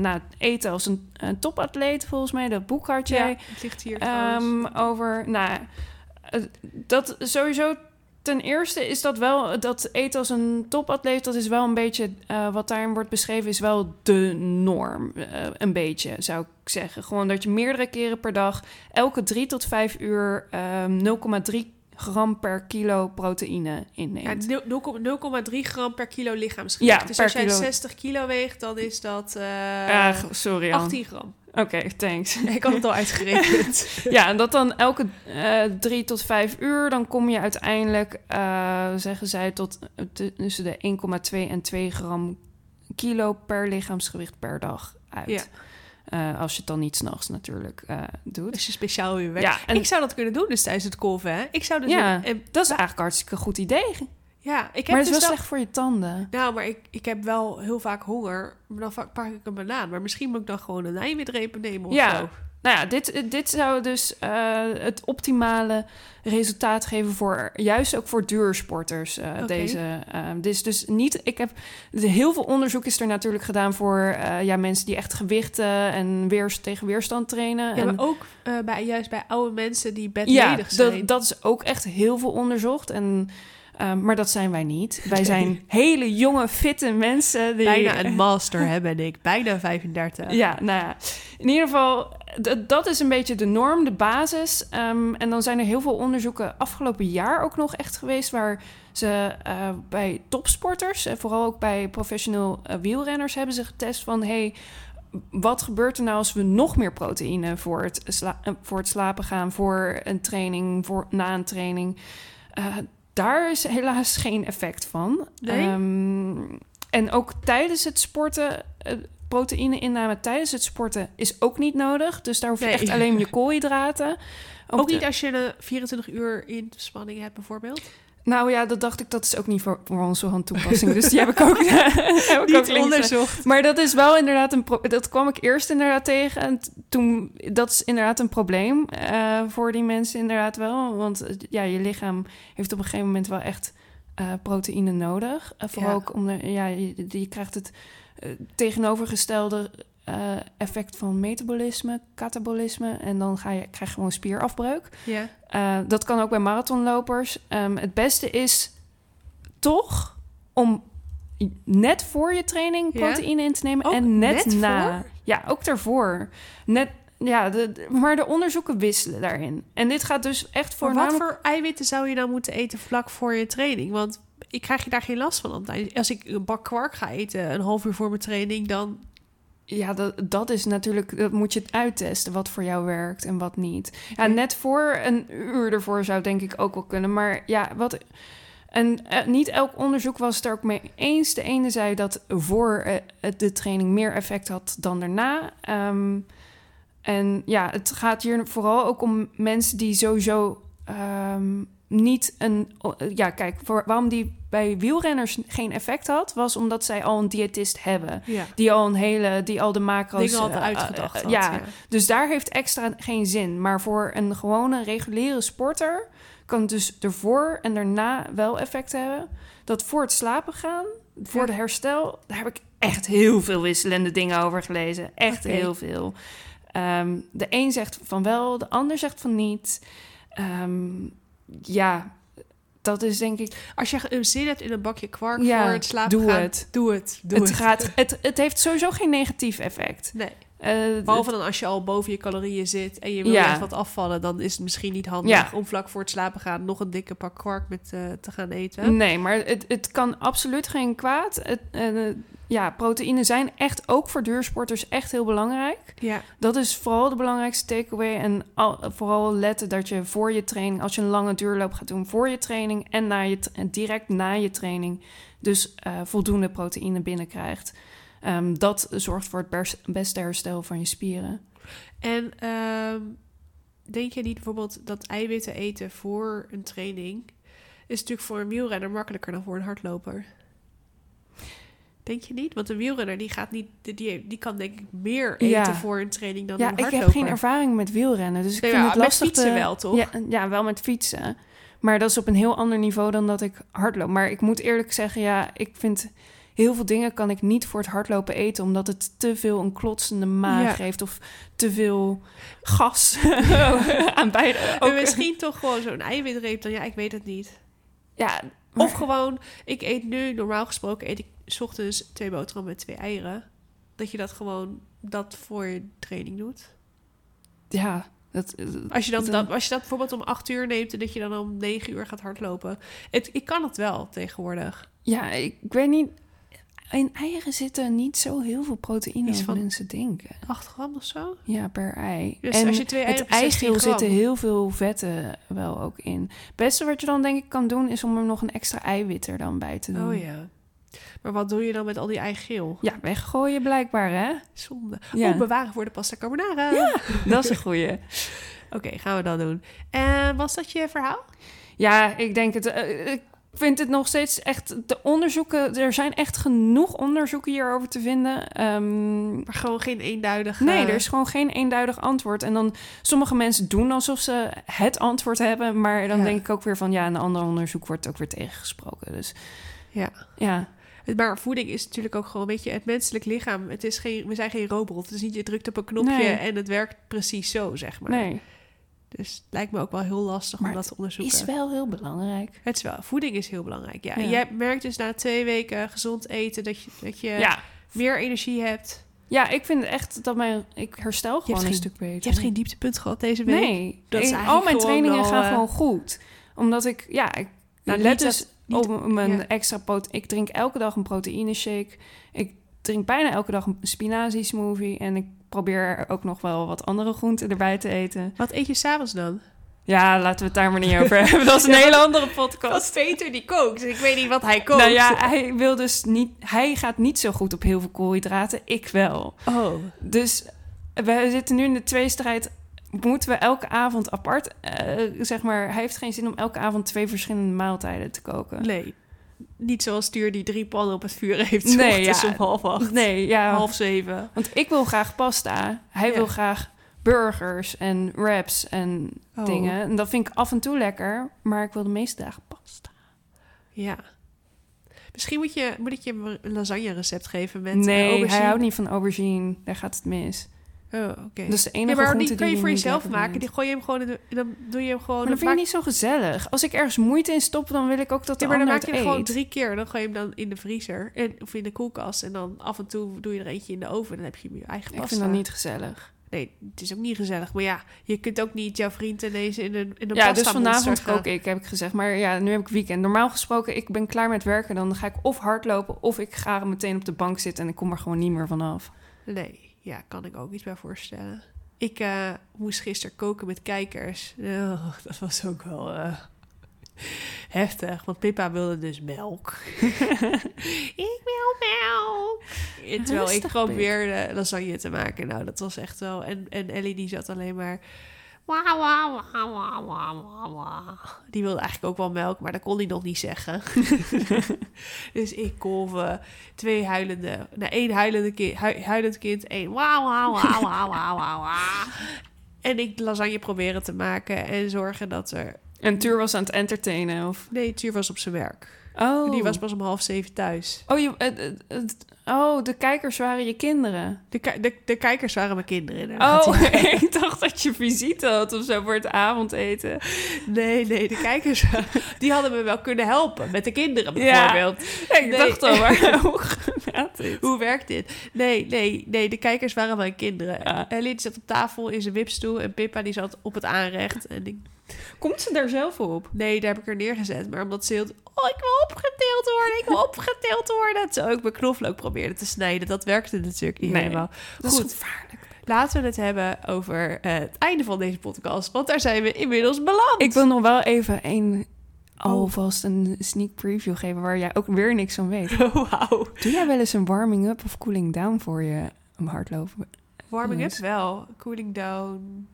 nou, eten als een, een topatleet, volgens mij, dat boek had jij. Ja, het ligt hier. Ehm, over, nou, dat sowieso. Ten eerste is dat wel, dat eten als een topatleet, dat is wel een beetje, eh, wat daarin wordt beschreven, is wel de norm. eh, een beetje, zou ik zeggen. Gewoon dat je meerdere keren per dag, elke drie tot vijf uur, ehm 0,3 gram per kilo proteïne Ja, inneemt. 0,- 0,3 gram per kilo lichaamsgewicht. Ja, dus als jij kilo. 60 kilo weegt, dan is dat Ah, sorry, Anne. 18 gram. Oké, thanks. [laughs] Ik had het al uitgerekend. [laughs] [laughs] ja, en dat dan elke eh, drie tot vijf uur, dan kom je uiteindelijk, eh, zeggen zij, tot eh, tussen de 1,2 en 2 gram kilo per lichaamsgewicht per dag uit. Ja. Als je het dan niet s'nachts natuurlijk doet. Als je speciaal weer werkt. Ja, en- Ik zou dat kunnen doen dus tijdens het kolven, hè? Ik zou dus... Ja, dat is eigenlijk hartstikke goed idee. Ja, ik heb Maar het is dus wel slecht voor je tanden. Nou, maar ik, ik heb wel heel vaak honger. Maar dan pak ik een banaan. Maar misschien moet ik dan gewoon een eiwitreep nemen of Ja. zo. Nou ja, dit, dit zou dus eh, het optimale resultaat geven voor juist ook voor duursporters. Oké. Deze, eh, dit is dus niet. Ik heb heel veel onderzoek is er natuurlijk gedaan voor eh, ja, mensen die echt gewichten en weer tegen weerstand trainen. Ja, en, maar ook bij, juist bij oude mensen die ja, bedledig zijn. dat, dat is ook echt heel veel onderzocht. En, eh, maar dat zijn wij niet. Wij [laughs] zijn hele jonge, fitte mensen. Die, Bijna een master [laughs] hebben en ik. Bijna 35. Ja, nou ja, in ieder geval, dat is een beetje de norm, de basis. Ehm, en dan zijn er heel veel onderzoeken afgelopen jaar ook nog echt geweest... waar ze eh, bij topsporters, en vooral ook bij professioneel eh, wielrenners... hebben ze getest van, hey, wat gebeurt er nou als we nog meer proteïne voor het, sla- eh, voor het slapen gaan... voor een training, voor, na een training... Eh, daar is helaas geen effect van. Nee? Ehm, en ook tijdens het sporten, eh, proteïne-inname tijdens het sporten is ook niet nodig. Dus daar hoef je Nee. echt alleen je koolhydraten. Ook de- niet als je een 24 uur inspanning hebt bijvoorbeeld. Nou ja, dat dacht ik, dat is ook niet voor, voor onze van toepassing. Dus die heb ik ook, [laughs] heb ik ook links- onderzocht. Maar dat is wel inderdaad een pro- dat kwam ik eerst inderdaad tegen. En toen, dat is inderdaad een probleem eh, voor die mensen inderdaad wel. Want eh, ja, je lichaam heeft op een gegeven moment wel echt eh, proteïne nodig. Uh, vooral Ja. ook om de, ja, je, je krijgt het eh, tegenovergestelde eh, effect van metabolisme, katabolisme. En dan ga je, krijg je gewoon spierafbreuk. Ja. Uh, dat kan ook bij marathonlopers. Um, het beste is toch om net voor je training Ja? proteïne in te nemen Ook en net, net na. voor? Ja, ook daarvoor. Net, ja, de, de- maar de onderzoeken wisselen daarin. En dit gaat dus echt voor wat voor eiwitten zou je dan moeten eten vlak voor je training? Want ik krijg je daar geen last van. Als ik een bak kwark ga eten een half uur voor mijn training, dan... Ja, dat, dat is natuurlijk, dat moet je uittesten wat voor jou werkt en wat niet. Ja, net voor een uur ervoor zou denk ik ook wel kunnen. Maar ja, wat. En eh, niet elk onderzoek was het er ook mee eens. De ene zei dat voor eh, de training meer effect had dan daarna. Ehm, en ja, het gaat hier vooral ook om mensen die sowieso ehm, niet een. Ja, kijk, voor, waarom die bij wielrenners geen effect had, was omdat zij al een diëtist hebben. Ja. Die al een hele, die al de macro's... Dingen hadden eh, uitgedacht eh, had, ja, ja. dus daar heeft extra geen zin. Maar voor een gewone reguliere sporter kan het dus ervoor en daarna wel effect hebben. Dat voor het slapen gaan, voor Ja. de herstel, daar heb ik echt heel veel wisselende dingen over gelezen. Echt heel veel. Ehm, de een zegt van wel, de ander zegt van niet. Ehm, ja, dat is denk ik... Als je een zin hebt in een bakje kwark Ja, voor het slapen doe gaan, het. doe het. Doe het, het. Gaat, [laughs] het, het heeft sowieso geen negatief effect. Nee, Eh, behalve dan als je al boven je calorieën zit en je wil Ja. echt wat afvallen, dan is het misschien niet handig Ja. om vlak voor het slapen gaan nog een dikke pak kwark met eh, te gaan eten. Nee, maar het, het kan absoluut geen kwaad. Het, eh, ja, proteïnen zijn echt ook voor duursporters echt heel belangrijk. Ja, Dat is vooral de belangrijkste takeaway. En al, vooral letten dat je voor je training, als je een lange duurloop gaat doen, voor je training en, na je, direct na je training, dus eh, voldoende proteïne binnenkrijgt. Ehm, dat zorgt voor het beste herstel van je spieren. en ehm, denk je niet bijvoorbeeld dat eiwitten eten voor een training is natuurlijk voor een wielrenner makkelijker dan voor een hardloper? Denk je niet? Want een wielrenner die gaat niet, die, die, die kan denk ik meer eten Ja. voor een training dan Ja, een ik hardloper. heb geen ervaring met wielrennen, dus ik Nee, vind ja, het met lastig. fietsen te- wel, toch? Ja, ja, wel met fietsen. Maar dat is op een heel ander niveau dan dat ik hardloop. Maar ik moet eerlijk zeggen, ja, ik vind heel veel dingen kan ik niet voor het hardlopen eten, omdat het te veel een klotsende maag Ja. geeft of te veel gas [laughs] [laughs] aan beide. En misschien toch gewoon zo'n eiwitreep dan, ja, ik weet het niet. ja, maar- Of gewoon, ik eet nu, normaal gesproken eet ik 's ochtends twee boterhammen met twee eieren. Dat je dat gewoon, dat voor je training doet. ja, dat, Als je, dan, dat, als je dat bijvoorbeeld om acht uur neemt en dat je dan om negen uur gaat hardlopen. Het, ik kan het wel tegenwoordig. ja, ik, ik weet niet. in eieren zitten niet zo heel veel proteïne als van- mensen denken. 8 gram of zo? Ja, per ei. Dus en als je twee eieren het hebt, 16 eigeel gram. zitten heel veel vetten wel ook in. Het beste wat je dan denk ik kan doen... is om er nog een extra eiwit er dan bij te doen. Oh ja. Maar wat doe je dan met al die eigeel? Ja, weggooien blijkbaar, hè? Zonde. Ja. Oh, bewaren voor de pasta carbonara. Ja. Dat is een goeie. [laughs] Oké, gaan we dat doen. En was dat je verhaal? Ja, ik denk het. eh, ik vind het nog steeds echt. De onderzoeken. Er zijn echt genoeg onderzoeken hierover te vinden. Ehm, Maar gewoon geen eenduidig... nee, eh, er is gewoon geen eenduidig antwoord. En dan sommige mensen doen alsof ze het antwoord hebben. Maar dan Ja. denk ik ook weer van ja, een ander onderzoek wordt ook weer tegengesproken. Dus Ja. ja. Maar voeding is natuurlijk ook gewoon, weet je, het menselijk lichaam. Het is geen, we zijn geen robot. Het is niet, je drukt op een knopje Nee. en het werkt precies zo, zeg maar. Nee, Dus het lijkt me ook wel heel lastig Maar om dat te onderzoeken. is wel heel belangrijk. Het is wel, voeding is heel belangrijk. Ja. Ja. En jij merkt dus na twee weken gezond eten dat je, dat je Ja. meer energie hebt. Ja, ik vind echt dat mijn. Ik herstel gewoon een geen- stuk beter. Je hebt geen dieptepunt gehad deze week. Nee, Dat is al mijn trainingen al, gaan eh, gewoon goed. Omdat ik, ja, ik Nou, let dus niet- op mijn ja. extra prote Ik drink elke dag een proteïne shake. Ik drink bijna elke dag een spinazie smoothie. En ik probeer er ook nog wel wat andere groenten erbij te eten. Wat eet je s'avonds dan? Ja, laten we het daar maar niet [laughs] over hebben. Dat is een Ja, hele andere podcast. Peter die kookt. Ik weet niet wat hij kookt. Nou ja, hij wil dus niet. Hij gaat niet zo goed op heel veel koolhydraten. Ik wel. Oh. Dus we zitten nu in de tweestrijd. Moeten we elke avond apart, eh, zeg maar... Hij heeft geen zin om elke avond twee verschillende maaltijden te koken. Nee. Niet zoals Stuur die drie pannen op het vuur [laughs] heeft. Nee, ja. om half acht. Nee, ja. Half zeven. Want ik wil graag pasta. Hij Ja. wil graag burgers en wraps en Oh. dingen. En dat vind ik af en toe lekker. Maar ik wil de meeste dagen pasta. Ja. Misschien moet, je, moet ik je een lasagne recept geven met nee, hij houdt niet van aubergine. Daar gaat het mis. Oh, oké. Is de enige Ja, maar die kan je voor jezelf maken. Die gooi je hem gewoon in dan doe je hem gewoon. Maar dat vind maak- ik niet zo gezellig. Als ik ergens moeite in stop, dan wil ik ook dat de Ja, maar dan maak je hem gewoon drie keer. Dan gooi je hem dan in de vriezer en, of in de koelkast. En dan af en toe doe je er eentje in de oven. Dan heb je je eigen Ik pasta. vind dat niet gezellig. Nee, het is ook niet gezellig. Maar ja, je kunt ook niet jouw vriend ineens in een, in een Ja, pasta dus vanavond kook ik, heb ik gezegd. Maar ja, nu heb ik weekend. Normaal gesproken, ik ben klaar met werken. Dan ga ik of hardlopen of ik ga meteen op de bank zitten en ik kom er gewoon niet meer vanaf. Nee, ja, kan ik ook iets bij voorstellen. Ik eh, moest gisteren koken met kijkers. Oh, dat was ook wel eh, heftig. Want Pippa wilde dus melk. [laughs] ik wil melk. En terwijl ik probeerde lasagne te maken. Nou, dat was echt wel... En, en Ellie die zat alleen maar... Wauw, wauw, wauw, wauw, wauw, wauw. Die wilde eigenlijk ook wel melk, maar dat kon hij nog niet zeggen. [laughs] dus ik kolven twee huilende... Nou, één huilende kind, huilend kind, één wauw, wauw, wauw, wauw, wauw, wauw, wauw. [laughs] En ik lasagne proberen te maken en zorgen dat er... En Tuur was aan het entertainen, of... Nee, Tuur was op zijn werk. Oh. Die was pas om half zeven thuis. Oh, je, oh, de kijkers waren je kinderen. De, de, de kijkers waren mijn kinderen inderdaad. Oh, [laughs] ik dacht dat je visite had of zo voor het avondeten. Nee, nee, de kijkers [laughs] die hadden me wel kunnen helpen. Met de kinderen Ja. bijvoorbeeld. Ik Nee. dacht al, maar [laughs] hoe gaat dit? Hoe werkt dit? Nee, nee, nee, de kijkers waren mijn kinderen. Ja. Die zat op tafel in zijn wipstoel en Pippa die zat op het aanrecht. En ik, Komt ze daar zelf op? nee, daar heb ik er neergezet. Maar omdat ze heel... Oh, ik wil opgedeeld worden, ik wil [laughs] opgedeeld worden. Zo ik mijn knoflook probeerde te snijden. Dat werkte natuurlijk niet Nee. helemaal. Dat is Goed. gevaarlijk. Laten we het hebben over eh, het einde van deze podcast. Want daar zijn we inmiddels beland. Ik wil nog wel even een, alvast een sneak preview geven waar jij ook weer niks van weet. [laughs] Oh, wauw. Doe jij wel eens een warming up of cooling down voor je om hardlopen? Warming up wel. Cooling down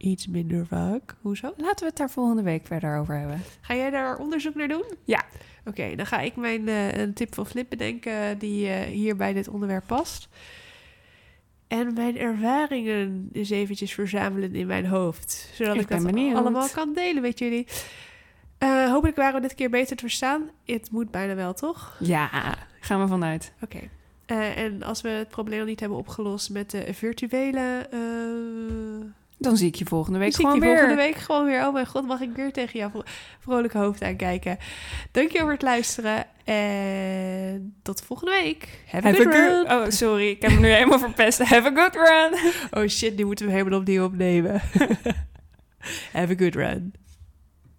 iets minder vaak. Hoezo? Laten we het daar volgende week verder over hebben. Ga jij daar onderzoek naar doen? Ja. Oké, dan ga ik mijn eh, een tip van Flip bedenken die eh, hier bij dit onderwerp past. En mijn ervaringen dus eventjes verzamelen in mijn hoofd. Zodat Ik ik, dat benieuwd. allemaal kan delen met jullie. Eh, hopelijk waren we dit keer beter te verstaan. Het moet bijna wel, toch? Ja, gaan we vanuit. Oké. En als we het probleem niet hebben opgelost met de virtuele... Dan zie ik je volgende week zie ik gewoon je weer. volgende week gewoon weer. Oh mijn god, mag ik weer tegen jouw vro- vrolijke hoofd aankijken. Dankjewel voor het luisteren. En tot volgende week. Have a Have good a run. good... Oh, sorry. Ik heb hem nu [laughs] helemaal verpest. Have a good run. Oh shit, nu moeten we helemaal opnieuw opnemen. [laughs] Have a good run.